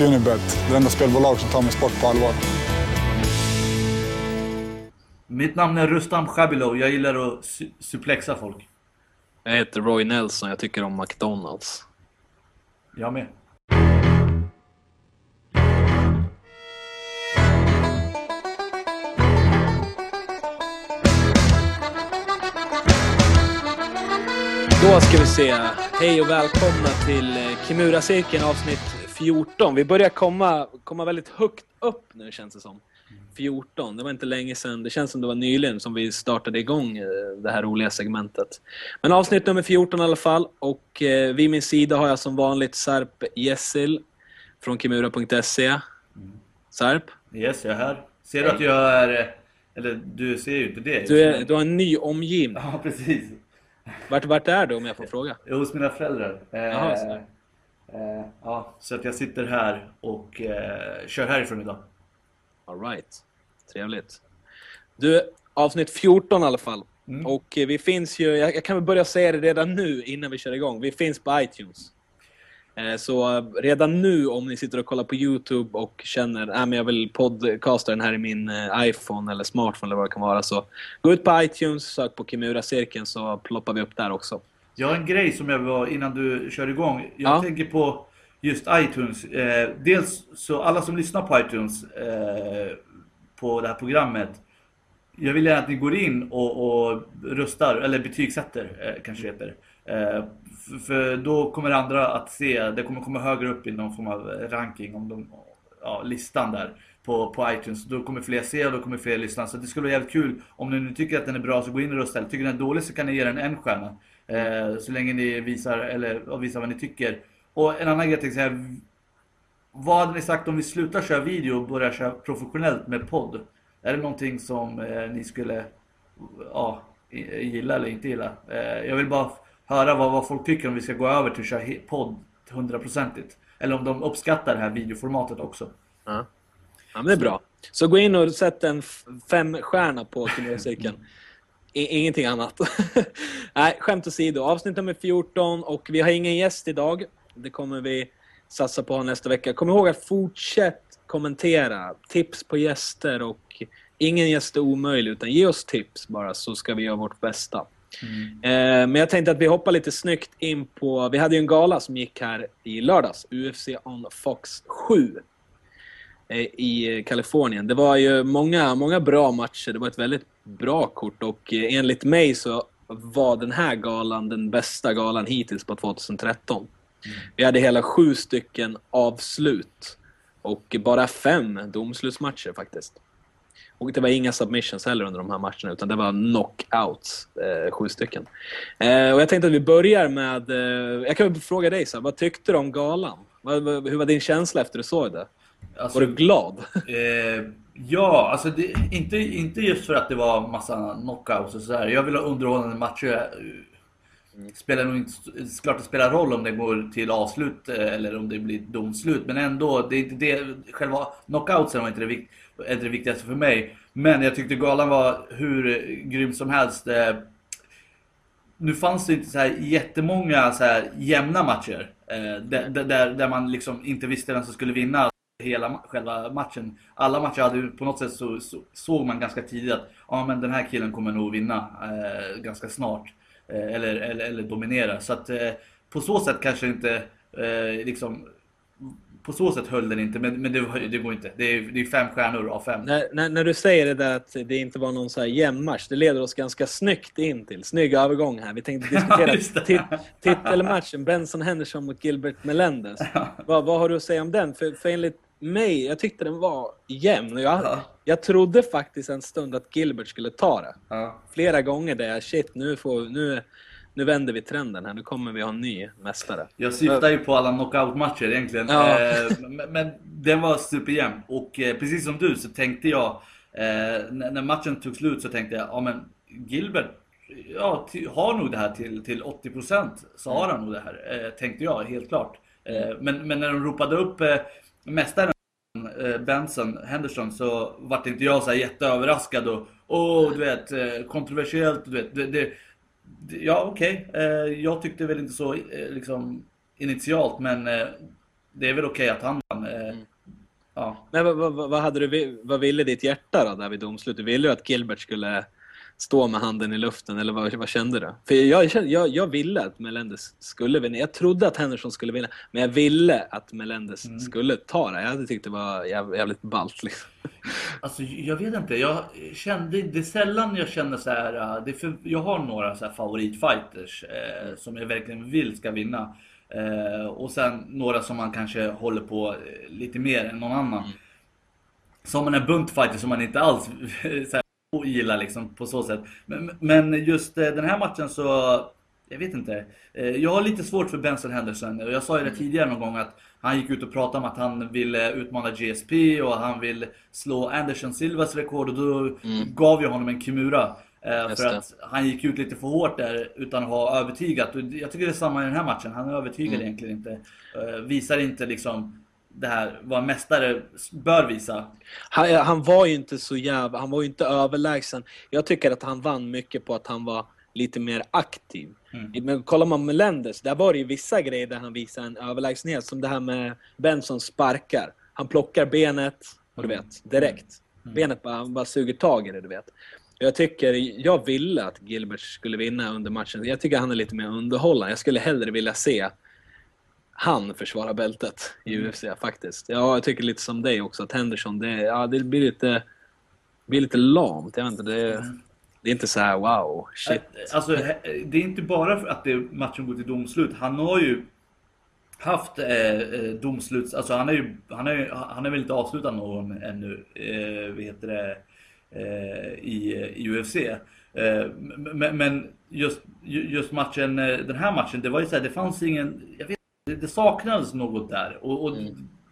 Unibet, det enda spelbolag som tar min sport på allvar. Mitt namn är Rustam Shabilo. Jag gillar att su suplexa folk. Jag heter Roy Nelson. Jag tycker om McDonalds. Jag med. Då ska vi se. Hej och välkomna till Kimura-cirkeln avsnitt 14. Vi börjar komma, komma väldigt högt upp nu känns det som. 14. Det var inte länge sedan. Det känns som det var nyligen som vi startade igång eh, det här roliga segmentet. Men avsnitt nummer 14 i alla fall. Och eh, vid min sida har jag som vanligt Sarp Jessil från kimura.se. Sarp? Yes, jag är här. Ser du att jag är... Eller du ser ju inte det. Du, är, du har en ny omgivning. Ja, precis. Vart, vart är du om jag får fråga? Hos mina föräldrar. Eh, Jaha, eh, ja, så att jag sitter här och eh, kör härifrån idag. All right. Trevligt. Du, avsnitt 14 i alla fall. Mm. Och eh, vi finns ju, jag, kan väl börja säga det redan nu innan vi kör igång. Vi finns på iTunes. Eh, Så eh, redan nu om ni sitter och kollar på YouTube och känner att jag vill podcasta den här i min eh, iPhone eller smartphone eller vad det kan vara så gå ut på iTunes, sök på Kimura-cirkeln så ploppar vi upp där också. Jag har en grej som jag var innan du kör igång. Jag Ja. tänker på just iTunes. Eh, dels så alla som lyssnar på iTunes eh, på det här programmet. Jag vill gärna att ni går in och, och röstar, eller betygsätter eh, kanske det heter. Eh, för, då kommer andra att se, det kommer komma högre upp i någon form av ranking om de, ja, listan där på, på iTunes. Då kommer fler se och då kommer fler lyssna. Så det skulle vara jävligt kul om ni nu tycker att den är bra så gå in och rösta. Eller tycker den är dålig så kan ni ge den en stjärna. Eh, så länge ni visar, eller visar vad ni tycker. Och en annan grej jag tänkte säga. Vad hade ni sagt om vi slutar köra video och börjar köra professionellt med podd? Är det någonting som eh, ni skulle ja, gilla eller inte gilla? Eh, jag vill bara höra vad, vad folk tycker om vi ska gå över till att köra podd hundraprocentigt. Eller om de uppskattar det här videoformatet också. Ja. ja, men det är bra. Så gå in och sätt en femstjärna på Kimura-cirkeln. Ingenting annat. Nej, skämt åsido. Avsnitt nummer 14 och vi har ingen gäst idag. Det kommer vi satsa på nästa vecka. Kom ihåg att fortsätt kommentera. Tips på gäster och ingen gäst är omöjlig utan ge oss tips bara så ska vi göra vårt bästa. Eh, men jag tänkte att vi hoppar lite snyggt in på... Vi hade ju en gala som gick här i lördags. UFC on Fox 7 eh, i Kalifornien. Det var ju många, många bra matcher. Det var ett väldigt bra kort och eh, enligt mig så var den här galan den bästa galan hittills på 2013. Vi hade hela sju stycken avslut och bara fem domslutsmatcher faktiskt. Och det var inga submissions heller under de här matcherna utan det var knockouts, eh, sju stycken. Eh, och jag tänkte att vi börjar med, eh, jag kan fråga dig så här, vad tyckte du om galan? Vad, vad, hur var din känsla efter du såg det? Alltså, Var du glad? Eh, ja, alltså det, inte, inte just för att det var massa knockouts och sådär. Jag vill ha underhållande matcher. Spelar nog inte, klart det spelar roll om det går till avslut eh, eller om det blir domslut. Men ändå, det det, själva knockoutsen var inte det, vik, är inte det viktigaste för mig. Men jag tyckte galan var hur grym som helst. Eh, nu fanns det inte så här jättemånga så här jämna matcher. Eh, där, där, där man liksom inte visste vem som skulle vinna hela själva matchen. Alla matcher hade på något sätt så, så såg man ganska tidigt att ja, men den här killen kommer nog vinna eh, ganska snart. Eh, eller, eller, eller dominera. Så att eh, på så sätt kanske inte eh, liksom på så sätt höll den inte, men, men det, det går inte. Det är, det är fem stjärnor av fem. När, när, när du säger det där att det inte var någon så här jämn match, det leder oss ganska snyggt in till. Snygg övergång här. Vi tänkte diskutera tit, titelmatchen, Benson Henderson mot Gilbert Melendez. vad, vad har du att säga om den? För, för enligt mig, jag tyckte den var jämn. Jag, Ja. jag trodde faktiskt en stund att Gilbert skulle ta det. Ja. Flera gånger där shit, nu, får, nu, nu vänder vi trenden här. Nu kommer vi ha en ny mästare. Jag syftar ju på alla knockout-matcher egentligen. Ja. Eh, men, men den var superjämn. Och eh, precis som du så tänkte jag, eh, när, matchen tog slut så tänkte jag, ja men Gilbert ja, har nog det här till, till 80% så har han nog det här. Tänkte jag, helt klart. Eh, men, men när de ropade upp mästaren eh, Benson, Henderson, så vart inte jag så här jätteöverraskad och åh, du vet, eh, kontroversiellt, du vet. Det, det, ja, okej. Eh, jag tyckte väl inte så liksom initialt, men det är väl okej att han vann. Mm. Ja. Men vad, vad, vad, hade du, vad ville ditt hjärta då, där vid domslutet? Ville du att Gilbert skulle stå med handen i luften, eller vad, vad kände du? För jag, jag, jag ville att Melendez skulle vinna. Jag trodde att Henderson skulle vinna, men jag ville att Melendez Mm. skulle ta det. Jag hade tyckt det var jäv, jävligt ballt. Liksom. Alltså jag vet inte, jag kände, det är sällan jag känner så här, äh, det för, jag har några så favoritfighters eh, som jag verkligen vill ska vinna. Eh, och sen några som man kanske håller på lite mer än någon annan. Som man är buntfighter som man inte alls gillar liksom på så sätt. Men, men just eh, den här matchen så, jag vet inte. Eh, Jag har lite svårt för Benson Henderson. Och Jag sa ju det tidigare någon gång att han gick ut och pratade om att han ville utmana GSP och han vill slå Anderson Silvas rekord och då gav jag honom en Kimura. Eh, Just för det. att han gick ut lite för hårt där utan att ha övertygat. Och jag tycker det är samma i den här matchen. Han övertygar egentligen inte. Eh, Visar inte liksom det här vad en mästare bör visa. Han, han var ju inte så jävla, han var ju inte överlägsen. Jag tycker att han vann mycket på att han var lite mer aktiv. Mm. Men kollar man Melendez, där var det ju vissa grejer där han visade en överlägsenhet. Som det här med Benson sparkar. Han plockar benet, och du vet, direkt. Benet bara, han bara suger tag i det, du vet. Jag tycker, jag ville att Gilbert skulle vinna under matchen. Jag tycker han är lite mer underhållande. Jag skulle hellre vilja se han försvara bältet i UFC faktiskt. Ja, jag tycker lite som dig också, att Henderson, det, ja, det blir lite, blir lite lamt. Jag vet inte, det, det är inte så här wow, shit. Alltså, det är inte bara för att det, matchen går till domslut. Han har ju haft eh, eh, domsluts... Alltså han är ju... Han är, han är väl inte avslutat någon ännu. Eh, vad heter det? Eh, i, I UFC. Eh, men, men just, ju- just matchen, eh, den här matchen, det var ju så här, det fanns ingen... Det, det saknades något där. Och, och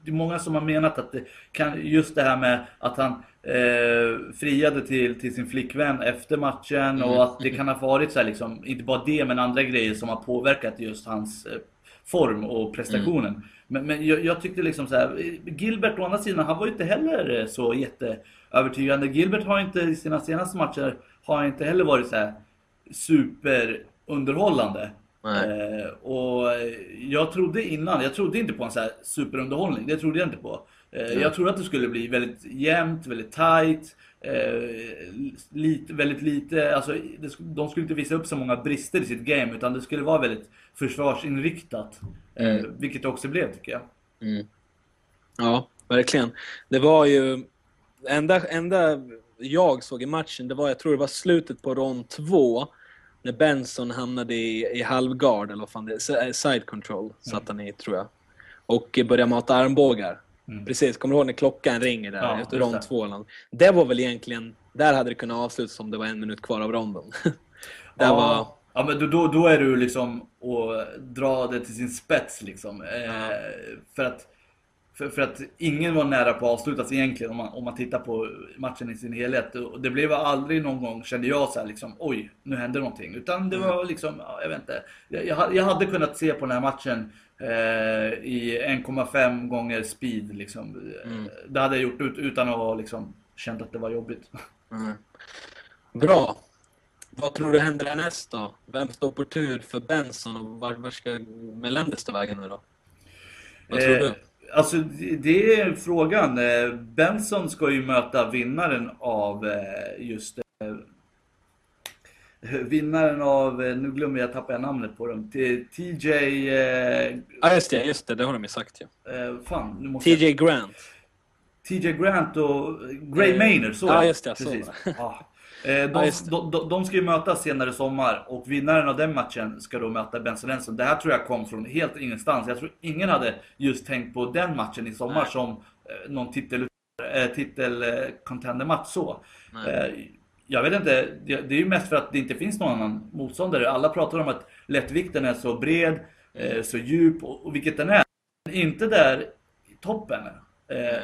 det är många som har menat att det kan, just det här med att han eh, friade till, till sin flickvän efter matchen och att det kan ha varit så här liksom, inte bara det men andra grejer som har påverkat just hans eh, form och prestationen. Men, men jag, jag tyckte liksom så här, Gilbert å andra sidan, han var ju inte heller eh, så jätteövertygande. Gilbert har inte i sina senaste matcher, har inte heller varit så här superunderhållande. Eh, och jag trodde innan, jag trodde inte på en så här superunderhållning. Det trodde jag inte på. Eh, Jag trodde att det skulle bli väldigt jämnt, väldigt tight. Eh, lite, väldigt lite, alltså det, de skulle inte visa upp så många brister i sitt game utan det skulle vara väldigt försvarsinriktat. Eh, vilket det också blev tycker jag. Ja, verkligen. Det var ju... Enda, enda jag såg i matchen, det var, jag tror det var slutet på rond två. När Benson hamnade i, i halvgard, eller vad fan det är, side control satt han i tror jag. Och började mata armbågar. Precis, kommer du ihåg när klockan ringer där Ja, efter rond två? eller? Det var väl egentligen, där hade det kunnat avslutas om det var en minut kvar av ronden. det var... Ja, ja men då- då, är du liksom och dra det till sin spets liksom. Eh, för, att, för, för att ingen var nära på att avslutas egentligen om man, om man tittar på matchen i sin helhet. Och det blev aldrig någon gång, kände jag så här liksom, oj, nu hände någonting. Utan det var liksom, ja, jag vet inte. Jag, jag, ha- jag hade kunnat se på den här matchen eh, i 1,5 gånger speed liksom. Det hade jag gjort ut, utan att ha liksom känt att det var jobbigt. Mm. Bra. Vad tror du händer härnäst då? Vem står på tur för Benson och var, var ska Melendez ta vägen nu då? Vad tror du? Alltså det- är frågan. Eh, Benson ska ju möta vinnaren av eh, just eh, Vinnaren av, nu glömmer jag tappa namnet på dem. TJ... Ja, just det, just det, det har de ju sagt ju. eh, fan, nu måste jag... TJ Grant. TJ Grant och Gray Maynard, så ja, just det, så Precis. var det. Eh, De, de, de, de ska ju mötas senare i sommar och vinnaren av den matchen ska då möta Benson Lenson. Det här tror jag kom från helt ingenstans. Jag tror ingen hade just tänkt på den matchen i sommar Nej. som eh, någon titel, eh, titel så. Nej. Jag vet inte, det, är ju mest för att det inte finns någon annan motståndare. Alla pratar om att lättvikten är så bred, så djup och, vilket den är. Men inte där i toppen.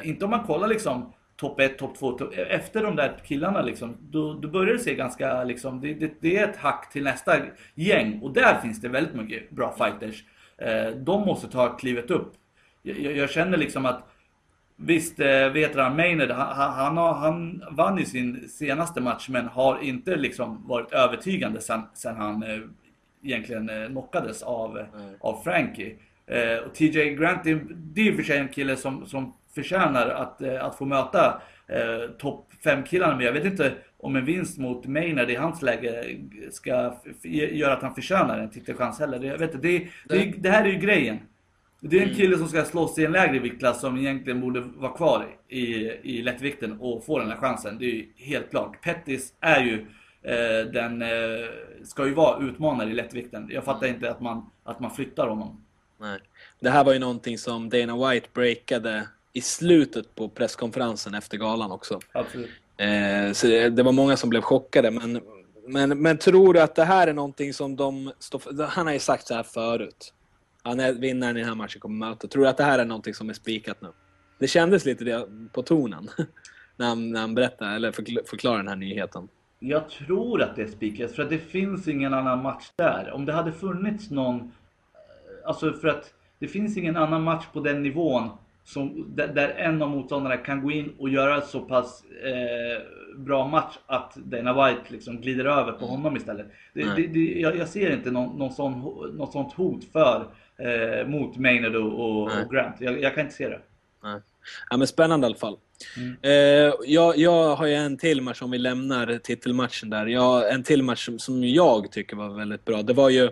Inte om man kollar liksom topp 1, topp 2, top, efter de där killarna liksom, då, då börjar det se ganska liksom, det, det, det är ett hack till nästa gäng och där finns det väldigt mycket bra fighters. Eh, de måste ta klivet upp. Jag, jag, jag känner liksom att Visst, eh, vet han, Maynard, han, han, har, han vann ju sin senaste match men har inte liksom varit övertygande sen, sen han eh, egentligen eh, knockades av, av Frankie. Eh, och TJ Grant, det är, det är i och för sig en kille som, som förtjänar att, eh, att få möta eh, topp 5-killarna. Men jag vet inte om en vinst mot Maynard i hans läge ska göra att han förtjänar en titelchans heller. Det, jag vet inte, det, det, det här är ju grejen. Det är en kille som ska slåss i en lägre viktklass som egentligen borde vara kvar i, i lättvikten och få den här chansen. Det är ju helt klart. Pettis är ju eh, den, eh, ska ju vara utmanare i lättvikten. Jag fattar inte att man, att man flyttar honom. Nej. Det här var ju någonting som Dana White breakade i slutet på presskonferensen efter galan också. Absolut. Eh, så det, det var många som blev chockade, men, men, men tror du att det här är någonting som de står för? Han har ju sagt så här förut. Han är vinnaren i den här matchen kommer möta. Tror du att det här är någonting som är spikat nu? Det kändes lite det på tonen när han, när han berättade, eller förkl- förklarade den här nyheten. Jag tror att det är spikat för att det finns ingen annan match där. Om det hade funnits någon... eh, Alltså för att det finns ingen annan match på den nivån som, där, där en av motståndarna kan gå in och göra så pass eh, bra match att Dana White liksom glider över på honom istället. Det, det, det, jag, jag ser inte någon, någon sån, något sånt hot för eh, mot Maynard och, och, Grant. Jag, jag kan inte se det. Nej. Ja, men spännande i alla fall. Mm. Eh, jag, jag har ju en till match om vi lämnar titelmatchen där. Jag, en till match som, som jag tycker var väldigt bra. Det var ju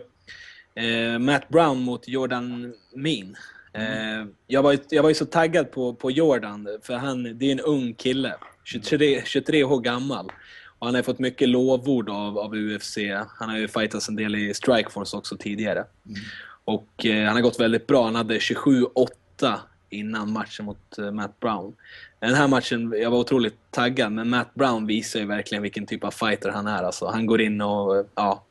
eh, Matt Brown mot Jordan Min. Eh, jag, var, jag var ju så taggad på, på Jordan, för han, det är en ung kille. 23, 23 år gammal. Och han har fått mycket lovord av, av UFC. Han har ju fightats en del i Strikeforce också tidigare. Och eh, han har gått väldigt bra. Han hade 27-8 innan matchen mot eh, Matt Brown. Den här matchen, jag var otroligt taggad, men Matt Brown visar ju verkligen vilken typ av fighter han är. Alltså, han går in och, ja.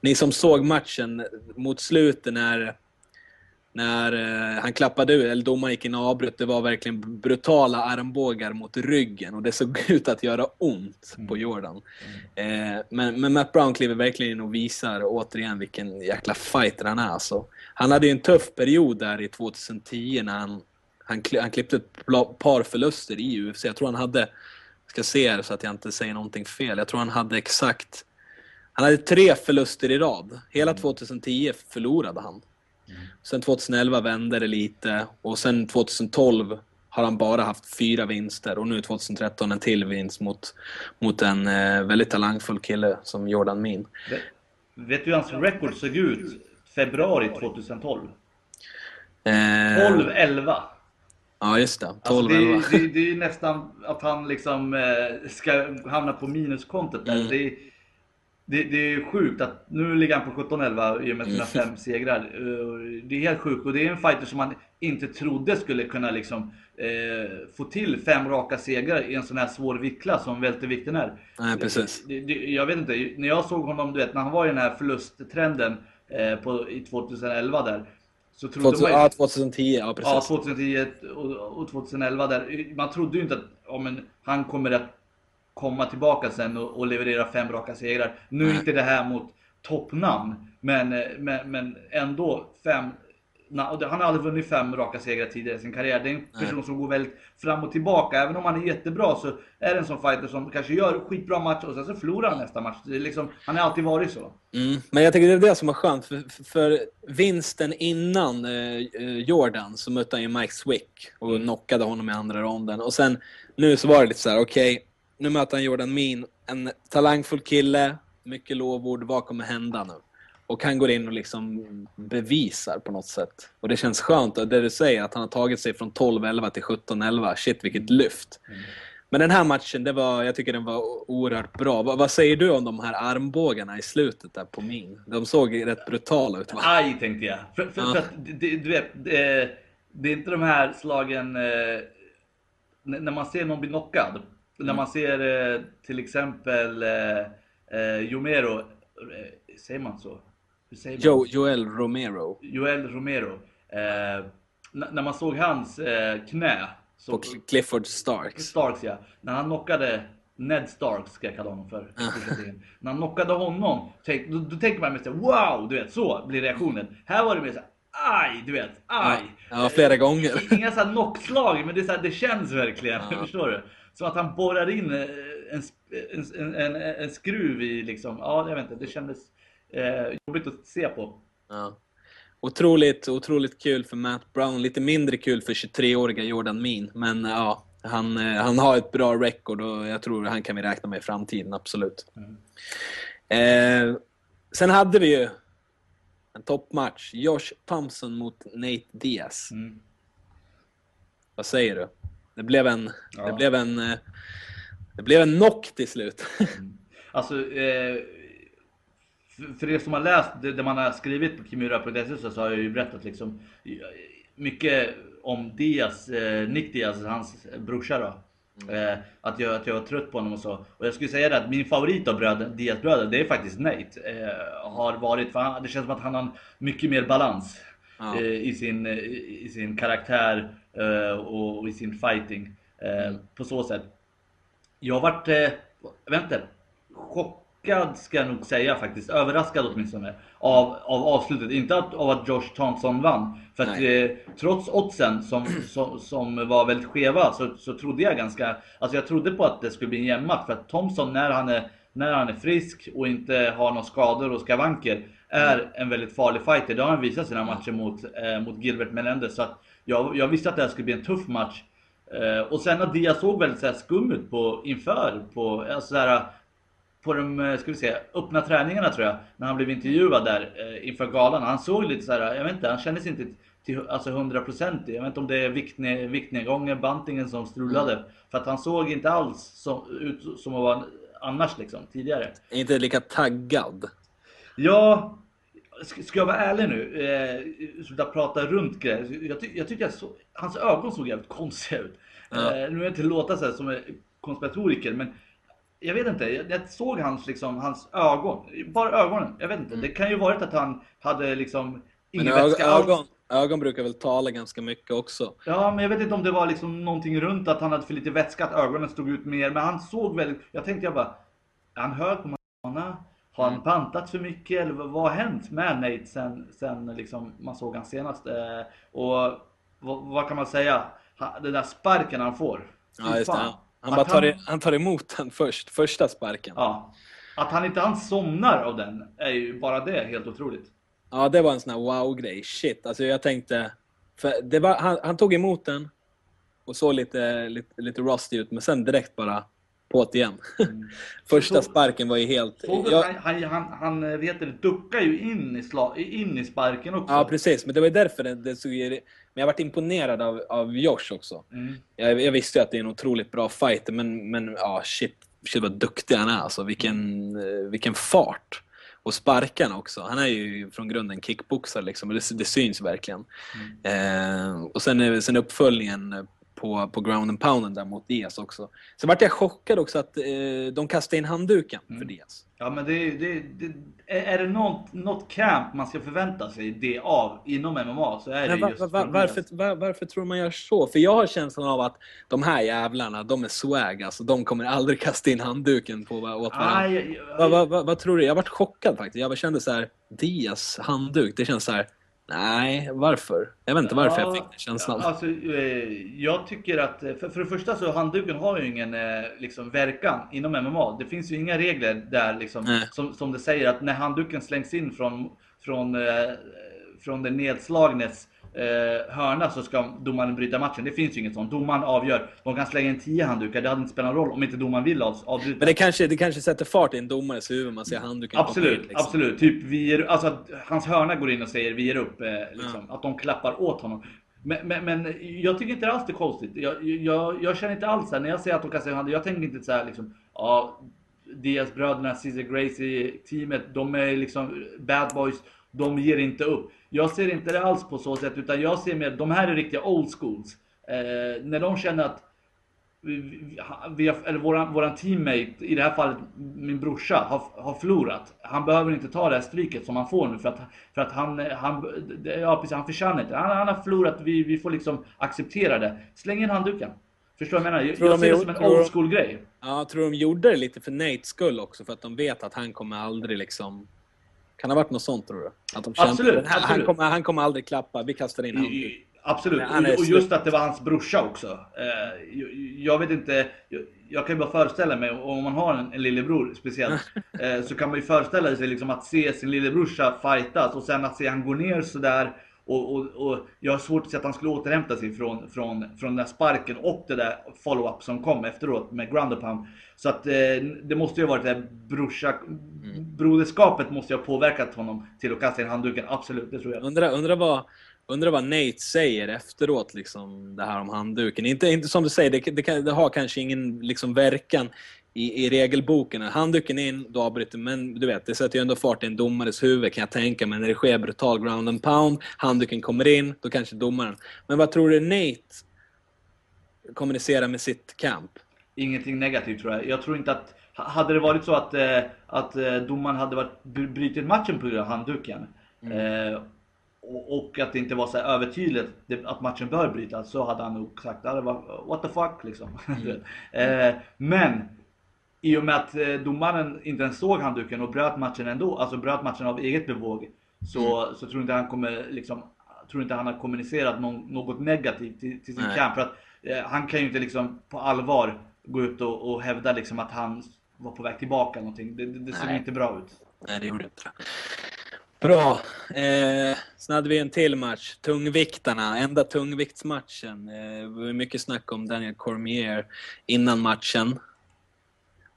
Ni som såg matchen mot slutet när, när eh, han klappade ut, eller domaren gick in och avbröt, det var verkligen brutala armbågar mot ryggen och det såg ut att göra ont på Jordan. Eh, men, men Matt Brown kliver verkligen in och visar återigen vilken jäkla fighter han är. Alltså. Han hade ju en tuff period där i 2010 när han, han, han klippte ett par förluster i UFC. Jag tror han hade, ska se här så att jag inte säger någonting fel, jag tror han hade exakt han hade tre förluster i rad. Hela 2010 förlorade han. Sen 2011 vände det lite och sen 2012 har han bara haft fyra vinster och nu 2013 en till vinst mot, mot en eh, väldigt talangfull kille som Jordan Min. Vet, vet du hur hans record såg ut februari 2012? Eh, 12-11. Ja, just det. 12 Alltså det, 11. är- det, det är nästan att han liksom eh, ska hamna på minuskontot där. Mm. Det, är- det, det är sjukt att nu ligger han på 17-11 i och med sina Mm. fem segrar. Eh, Det är helt sjukt och det är en fighter som man inte trodde skulle kunna liksom eh, få till fem raka segrar i en sån här svår viktklass som vältervikten är. Nej, precis. Det, det, jag vet inte, när jag såg honom, du vet, när han var i den här förlusttrenden eh, på, i 2011 där. Så trodde 2000, man ja, 2010. Ja, precis. Ja, 2010 och, och 2011 där. Man trodde ju inte att ja, men, han kommer att komma tillbaka sen och, och leverera fem raka segrar. Nu är inte det här mot toppnamn, men, eh, men, men ändå fem. Han har aldrig vunnit fem raka segrar tidigare i sin karriär. Det är en person som går väldigt fram och tillbaka. Även om han är jättebra så är det en sån fighter som kanske gör skitbra match och sen så förlorar han nästa match. Det är liksom, han har alltid varit så. Mm. Men jag tycker det är det som var skönt, för, för vinsten innan eh, eh, Jordan så mötte han ju Mike Swick och knockade honom i andra ronden. Och sen nu så var det lite så här: okej, nu möter han Jordan Min, en talangfull kille, mycket lovord, vad kommer hända nu? Och han går in och liksom bevisar på något sätt. Och det känns skönt, det du säger, att han har tagit sig från 12-11 till 17-11. Shit, vilket lyft. Men den här matchen, det var, jag tycker den var oerhört bra. Vad, vad säger du om de här armbågarna i slutet där på min? De såg rätt brutala ut va? Aj tänkte jag. För, för, Ja. för att, det, du vet, det, det är inte de här slagen eh, när man ser någon bli knockad. När Mm. man ser eh, till exempel eh, eh, Jomero, eh, säger man så? Hur säger man? Jo, Joel Romero Joel Romero. Eh, när man såg hans knä. Så, på Cl- Clifford Starks. Starks ja. När han knockade Ned Starks ska jag kalla honom för. fortsättningen. När han knockade honom, tänk, då, då tänker man såhär wow, du vet så blir reaktionen. Här var det mer såhär aj, du vet, aj. Ja, flera gånger. Inga såhär knockslag, men det, så här, det känns verkligen. Ja. Förstår du? Som att han borrar in eh, en, en, en, en, skruv i liksom, ja jag vet inte, det kändes eh, jobbigt att se på. Ja. Otroligt, otroligt kul för Matt Brown. Lite mindre kul för 23-åriga Jordan Mean. Men ja, han, eh, han har ett bra record och jag tror han kan vi räkna med i framtiden, absolut. Eh, sen hade vi ju en toppmatch. Josh Thompson mot Nate Diaz. Mm. Vad säger du? Det blev en, Ja. det blev en, eh, det blev en knock till slut. Alltså, eh, för, er som har läst det, man har skrivit på kimura.se så, har jag ju berättat liksom eh, mycket om Diaz, eh, Nick Diaz, hans brorsa då. Eh, att, jag, att jag var trött på honom och så. Och jag skulle säga det att min favorit av bröder, Diaz bröder, det är faktiskt Nate. Eh, har varit, för han, det känns som att han har mycket mer balans eh, i, sin, i sin karaktär och, och i sin fighting. Eh, På så sätt. Jag varit, eh, vänta, chockad ska jag nog säga faktiskt. Överraskad åtminstone. Av, av avslutet. Inte att, av att Josh Thompson vann. För att eh, trots oddsen som, som, som var väldigt skeva så, så trodde jag ganska, alltså jag trodde på att det skulle bli en jämn match. För att Thompson när han är, när han är frisk och inte har några skador och skavanker är en väldigt farlig fighter. Det har han visat sina matcher mot, eh, mot Gilbert Melendez. Så att jag, jag visste att det här skulle bli en tuff match. Eh, och sen att Diaz såg väldigt så här, skum ut på, inför, på, alltså, så här, på de eh, ska vi säga, öppna träningarna tror jag, när han blev intervjuad där eh, inför galan. Han såg lite så här, jag vet inte, han kändes inte till alltså 100% Jag vet inte om det är viktne, viktnedgången, bantingen som strulade. För att han såg inte alls som, ut som att vara annars liksom, tidigare. Inte lika taggad. Ja, ska jag vara ärlig nu, eh, sluta prata runt grejer. Jag, ty jag tycker att så, hans ögon såg jävligt konstiga ut. Ja. Eh, nu vill jag inte låta så här som en konspiratoriker, men jag vet inte, jag, jag såg hans, liksom, hans ögon, bara ögonen. Jag vet inte, det kan ju varit att han hade liksom Men ingen ög- vätska ögon, ögon brukar väl tala ganska mycket också. Ja, men jag vet inte om det var liksom någonting runt att han hade för lite vätska, att ögonen stod ut mer. Men han såg väldigt, jag tänkte jag bara, är han hög på marijuana? Har Mm. han bantat för mycket? Eller vad har hänt med Nate sen, sen liksom man såg han senast? Eh, och vad, vad kan man säga? Den där sparken han får. Ja, just det. Han, han, bara tar, i- han tar emot den först, första sparken. Ja. Ja. Att han inte han somnar av den är ju bara det helt otroligt. det var en sån här wow-grej. Shit, alltså jag tänkte... Var, han, han tog emot den och såg lite, lite, lite rusty ut, men sen direkt bara på det igen. första Mm. Så- sparken var ju helt... Du Jag, han, han, han, vet det, duckar ju in i, sla, in i sparken också. ja, precis. Men det var ju därför det, det såg. Men jag varit imponerad av, av Josh också. Mm. Jag, jag visste ju att det är en otroligt bra fighter, men, men ja, shit, shit vad duktig han är. Alltså, vilken, eh, vilken fart! Och sparkarna också. Han är ju från grunden kickboxare, liksom, och det, det syns verkligen. Eh, och sen, är- sen uppföljningen på, på ground and pounden där mot Diaz också. Sen vart jag chockad också att eh, de kastade in handduken för Diaz. Ja men det, det, det är är det något, något camp man ska förvänta sig det av inom MMA så är det var, just var, var, varför, var, varför tror man gör så? För jag har känslan av att de här jävlarna, de är swag. Alltså, de kommer aldrig kasta in handduken på, åt varandra. Aj, aj, aj. Vad, tror du? Jag varit chockad faktiskt. Jag kände så här, Diaz handduk, det känns så här. Nej, varför? Jag vet inte varför jag fick den känslan. Alltså, eh, jag tycker att, eh, för, för det första så handduken har ju ingen eh, liksom, verkan inom MMA. Det finns ju inga regler där liksom, Nej. som, som det säger att när handduken slängs in från, från, från den nedslagnes eh, hörna så ska domaren bryta matchen. Det finns ju inget sånt. Domaren avgör. De kan slänga in 10 handdukar, det hade inte spelat någon roll om inte domaren vill av, avbryta. Men det kanske, det kanske sätter fart i en domares huvud, man ser handduken Absolut, in, liksom. absolut. Typ vi ger, alltså att hans hörna går in och säger vi ger upp. Eh, liksom. Att de klappar åt honom. Men, men, men jag tycker inte alls det är konstigt. Jag, jag, jag känner inte alls här, när jag ser att de kastar in handen, jag tänker inte så här liksom, ja, Diaz-bröderna, Cesar Gracie-teamet, de är liksom bad boys, de ger inte upp. Jag ser inte det alls på så sätt, utan jag ser mer, de här är riktiga old schools. Eh, när de känner att vi, vi, eller våran, våran teammate, i det här fallet min brorsa, har, har förlorat. Han behöver inte ta det här stryket som han får nu för att, för att han, han, ja, precis, han förtjänar inte han, han har förlorat, vi, vi får liksom acceptera det. Släng in handduken. Förstår du vad jag menar? Jag, Tror jag de ser det är- som en old school grej. Ja, tror de gjorde det lite för Nates skull också, för att de vet att han kommer aldrig liksom... Kan det ha varit något sånt tror du? Att de kände, Absolut, "Den här- Han absolut. kommer, han kommer aldrig klappa, vi kastar in handduken. Absolut, Han och, just att det var hans brorsa också. Eh, jag, vet inte, jag, jag kan ju bara föreställa mig, om man har en, en lillebror speciellt, eh, så kan man ju föreställa sig liksom att se sin lillebrorsa fightas och sen att se han gå ner sådär. Och, och, och jag har svårt att se att han skulle återhämta sig från, från, från den där sparken och det där follow-up som kom efteråt med pound. Så att eh, det måste ju ha varit det här brorsa, broderskapet måste ju ha påverkat honom till att kasta in handduken, absolut, det tror jag. Undrar undra vad, undra vad Nate säger efteråt, liksom, det här om handduken. Inte, inte som du säger, det, det, kan, det har kanske ingen liksom, verkan i, i regelboken. Handduken in, då avbryter men du vet, det sätter ju ändå fart i en domares huvud kan jag tänka mig. När det sker brutal ground and pound, handduken kommer in, då kanske domaren... Men vad tror du Nate kommunicerar med sitt camp? Ingenting negativt tror jag. Jag tror inte att... Hade det varit så att, eh, att eh, domaren hade varit, brutit matchen på grund av handduken eh, och, att det inte var så övertydligt att matchen bör brytas så hade han nog sagt "Ja, det var, what the fuck liksom. eh, men i och med att eh, domaren inte ens såg handduken och bröt matchen ändå, alltså bröt matchen av eget bevåg så, så tror inte han kommer liksom tror inte han har kommunicerat någon, något negativt till, till sin Nej. camp. För att eh, han kan ju inte liksom på allvar gå ut och, och hävda liksom att han var på väg tillbaka någonting. Det, det, det ser inte bra ut. Nej, det gjorde inte det. Bra. Eh, sen hade vi en till match. Tungviktarna. Enda tungviktsmatchen. Eh, det var mycket snack om Daniel Cormier innan matchen.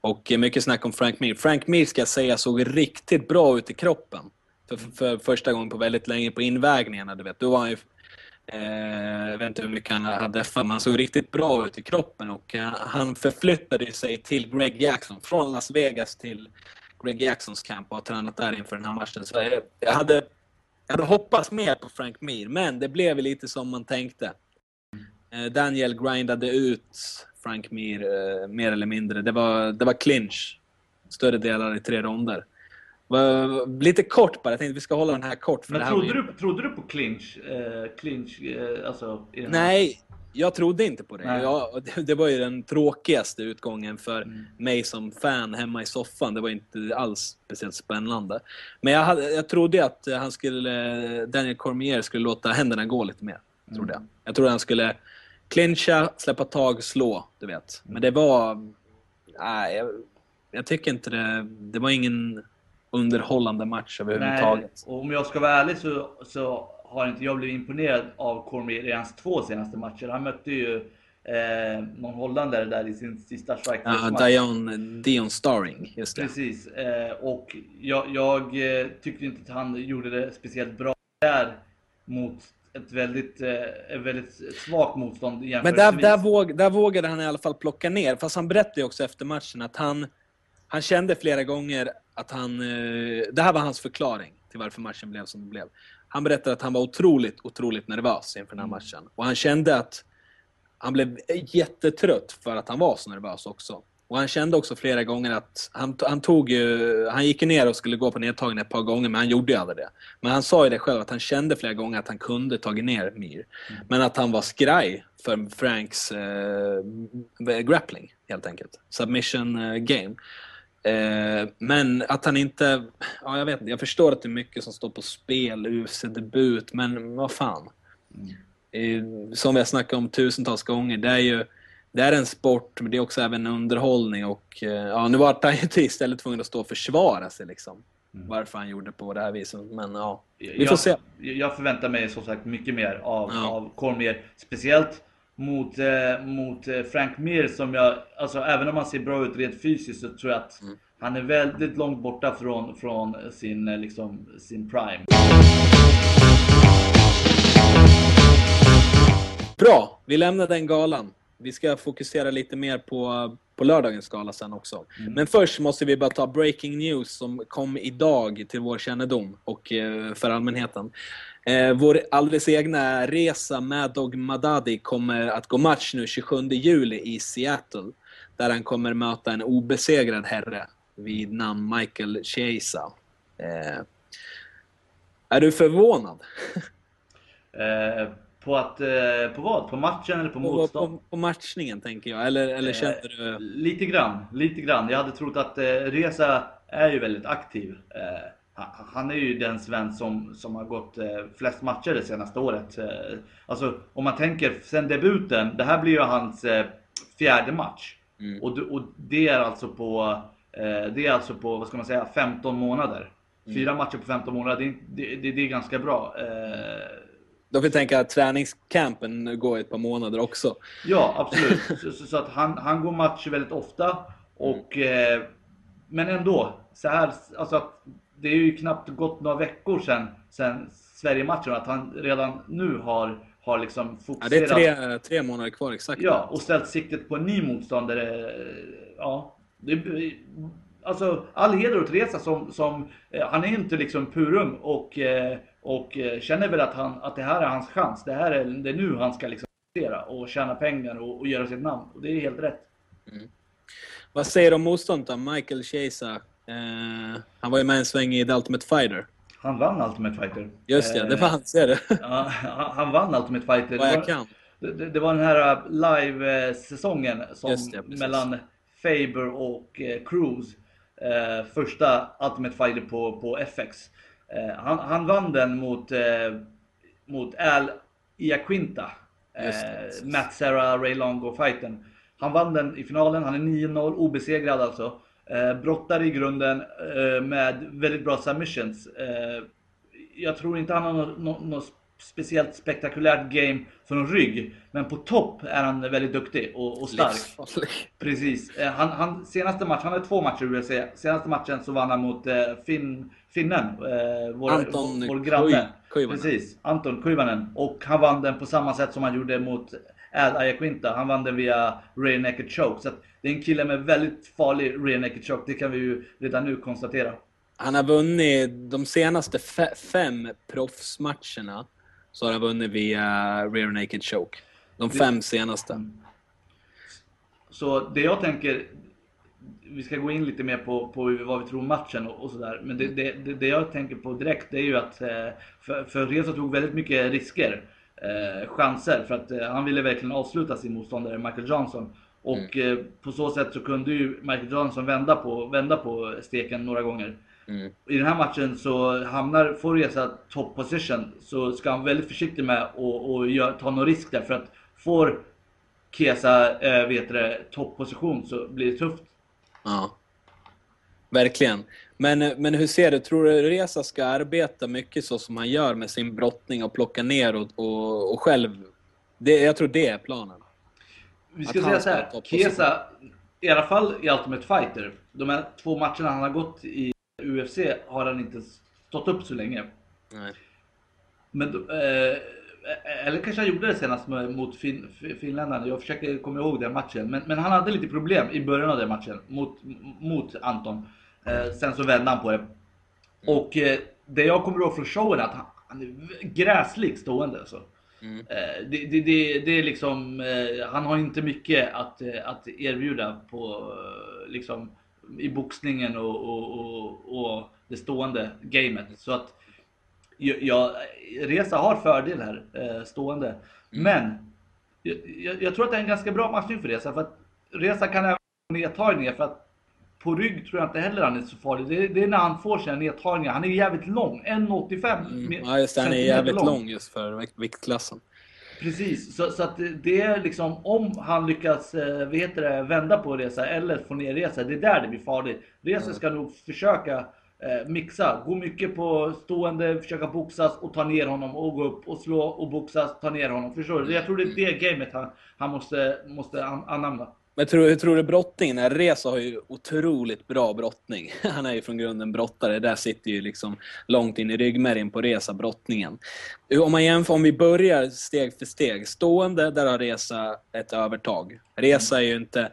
Och mycket snack om Frank Mir. Frank Mir ska jag säga såg riktigt bra ut i kroppen. För, för, för första gången på väldigt länge på invägningarna. Du vet. Då var han ju, eh, jag vet inte hur mycket han hade för, men han såg riktigt bra ut i kroppen. Och eh, han förflyttade sig till Greg Jackson. Från Las Vegas till Greg Jacksons camp och har tränat där inför den här matchen. Så jag, jag, hade, jag hade hoppats mer på Frank Mir, men det blev lite som man tänkte. Eh, Daniel grindade ut Frank Mir eh, mer eller mindre. Det var, det var clinch större delar i tre ronder. Lite kort bara, jag tänkte vi ska hålla den här kort. För det Men här var trodde ju- du, trodde du på clinch? Eh, clinch eh, alltså, här- Nej, jag trodde inte på det. Jag, det- det var ju den tråkigaste utgången för Mm. mig som fan hemma i soffan. Det var inte alls speciellt spännande. Men jag, hade, jag trodde att han skulle, Daniel Cormier skulle låta händerna gå lite mer. Trodde jag. jag trodde han skulle clincha, släppa tag, slå. Du vet. Men det var... Nej, jag, jag tycker inte det... Det var ingen underhållande match överhuvudtaget. Nej, och om jag ska vara ärlig så, så har inte jag blivit imponerad av Cormier i hans två senaste matcher. Han mötte ju eh, någon holländare där i sin sista Ja, strikeforce-match. Dion, Dion Starring, just det. Precis. Eh, och jag, jag eh, tyckte inte att han gjorde det speciellt bra där mot ett väldigt, eh, ett väldigt svagt motstånd Men där, där, våg, där vågade han i alla fall plocka ner. Fast han berättade ju också efter matchen att han, han kände flera gånger att han... eh, Det här var hans förklaring till varför matchen blev som den blev. Han berättade att han var otroligt, otroligt nervös inför den här matchen. Och han kände att han blev jättetrött för att han var så nervös också. Och han kände också flera gånger att han, han tog ju, han gick ner och skulle gå på nedtagning ett par gånger men han gjorde ju aldrig det. Men han sa ju det själv att han kände flera gånger att han kunde tagit ner Mir. Men att han var skraj för Franks eh, grappling helt enkelt. Submission eh, game. Eh, men att han inte, ja jag vet inte, jag förstår att det är mycket som står på spel, UFC-debut, men vad fan. Eh, som vi har snackat om tusentals gånger, det är ju det är en sport, men det är också även underhållning och eh, ja, nu var han ju istället tvungen att stå och försvara sig liksom. Varför han gjorde på det här viset, men ja. Vi får jag, se. Jag förväntar mig som sagt mycket mer av, Ja. av Cormier. Speciellt mot, eh, mot eh, Frank Mir som jag, alltså även om han ser bra ut rent fysiskt så tror jag att Mm. han är väldigt långt borta från, från sin, eh, liksom, sin prime. Bra, vi lämnar den galan. Vi ska fokusera lite mer på, på lördagens gala sen också. Men först måste vi bara ta breaking news som kom idag till vår kännedom och eh, för allmänheten. Eh, vår alldeles egna Reza Madog Madadi kommer att gå match nu 27 juli i Seattle. Där han kommer möta en obesegrad herre vid namn Michael Chiesa. Eh, är du förvånad? Eh, på att, eh, på vad? På matchen eller på På, motstånd? på, på matchningen tänker jag, eller, eller Eh, kände du... Lite grann, lite grann. Jag hade trott att eh, Reza är ju väldigt aktiv. Han- är ju den svensk som, som har gått flest matcher det senaste året. Alltså om man tänker sen debuten, det här blir ju hans fjärde match. Mm. Och, och det är alltså på, det är alltså på, vad ska man säga, 15 månader. Mm. Fyra matcher på 15 månader, det, det, det är ganska bra. Eh, Då får vi tänka att träningscampen går ett par månader också. Ja, absolut. Så, så, att han, han går matcher väldigt ofta. Och, eh, men ändå, så här, alltså att det är ju knappt gått några veckor sedan, sedan Sverige-matchen. Att han redan nu har, har liksom Ja, fokuserat. det är tre, tre månader kvar exakt. Ja, och ställt siktet på en ny motståndare. Ja, det, alltså all heder åt Resa som, som eh, han är inte liksom purum och, eh, och eh, känner väl att, han, att det här är hans chans. Det här är, det är nu han ska liksom och tjäna pengar och, och göra sitt namn. Och det är helt rätt. Vad säger du om motståndet då? Michael Chiesa. Eh, han var ju med en sväng i The Ultimate Fighter. Han vann Ultimate Fighter. Just det, det Eh, fanns ser du. Ja, han han vann Ultimate Fighter. Vad Det jag var- kan. Det, det, det var den här äh, live-säsongen det, mellan Faber och eh, Cruz. Eh, första Ultimate Fighter på, på FX. Eh, han, han vann den mot, eh, mot Al Iaquinta. Eh. Matt Serra, Ray Longo fighten. Han vann den i finalen, han är 9-0, obesegrad alltså. Eh, brottare i grunden eh, med väldigt bra submissions. Eh, jag tror inte han har något, något, något speciellt spektakulärt game från rygg. Men på topp är han väldigt duktig och, och stark. Precis. Eh, Han, han, senaste match, han har två matcher i UFC. Senaste matchen så vann han mot eh, fin, finnen. Eh, vår, Anton vår, granne. Precis. Anton Kuivanen. Och han vann den på samma sätt som han gjorde mot Al Ayaquinta. Han vann den via rear naked choke. Så det är en kille med väldigt farlig rear naked choke. Det kan vi ju redan nu konstatera. Han har vunnit de senaste fe- fem proffsmatcherna. Så har han vunnit via rear naked choke. De fem senaste. Så det jag tänker, vi ska gå in lite mer på, på vad vi tror om matchen och, och sådär. Men det, det, det, det jag tänker på direkt det är ju att eh, för, för Reza tog väldigt mycket risker. Eh, chanser för att eh, han ville verkligen avsluta sin motståndare Michael Johnson. Och eh, på så sätt så kunde ju Michael Johnson vända på, vända på steken några gånger. Mm. I den här matchen så hamnar, får Reza top position så ska han vara väldigt försiktig med att och gör, ta någon risk där för att får Kesa eh, vet det, toppposition så blir det tufft. Ja. Verkligen. Men, men hur ser du? Tror du Reza ska arbeta mycket så som han gör med sin brottning och plocka ner och, och, och själv? Det, jag tror det är planen. Vi ska säga så här. Kesa, i alla fall i Ultimate Fighter, de här två matcherna han har gått i UFC har han inte stått upp så länge. Nej. Men, då- eh, eller kanske han gjorde det senast mot fin, fin- finländarna. Jag försöker komma ihåg den matchen. Men, men han hade lite problem i början av den matchen mot, mot Anton. Eh, sen så vände han på det. Och eh, det jag kommer ihåg från showen är att han, han är gräslig stående. Alltså. Mm. Eh, det, det, det, det är liksom, eh, han har inte mycket att, eh, att erbjuda på, eh, liksom, i boxningen och, och, och, och det stående gamet. Så att jag, Resa har fördel här, eh, stående. Men jag, jag, tror att det är en ganska bra matchning för Resa. För att Resa kan även få nedtagningar. För att på rygg tror jag inte heller han är så farlig. Det, det är när han får sina nedtagningar. Han är jävligt lång, 1,85 Mm. Ja, just det. Han är jävligt lång just för vikt- viktklassen. Precis, så, så att det- är liksom om han lyckas eh, vad heter det, vända på resa eller få ner resa, det är där det blir farligt. Resa ska nog försöka eh, mixa, gå mycket på stående, försöka boxas och ta ner honom och gå upp och slå och boxas, ta ner honom. Förstår du? Jag tror det är det gamet han, han måste, måste an- anamma. Men tror, hur tror du brottningen är? Reza har ju otroligt bra brottning. Han är ju från grunden brottare. Där sitter ju liksom långt in i ryggmärgen på Reza, brottningen. Om man jämför, om vi börjar steg för steg. Stående, där har Reza ett övertag. Reza är ju inte...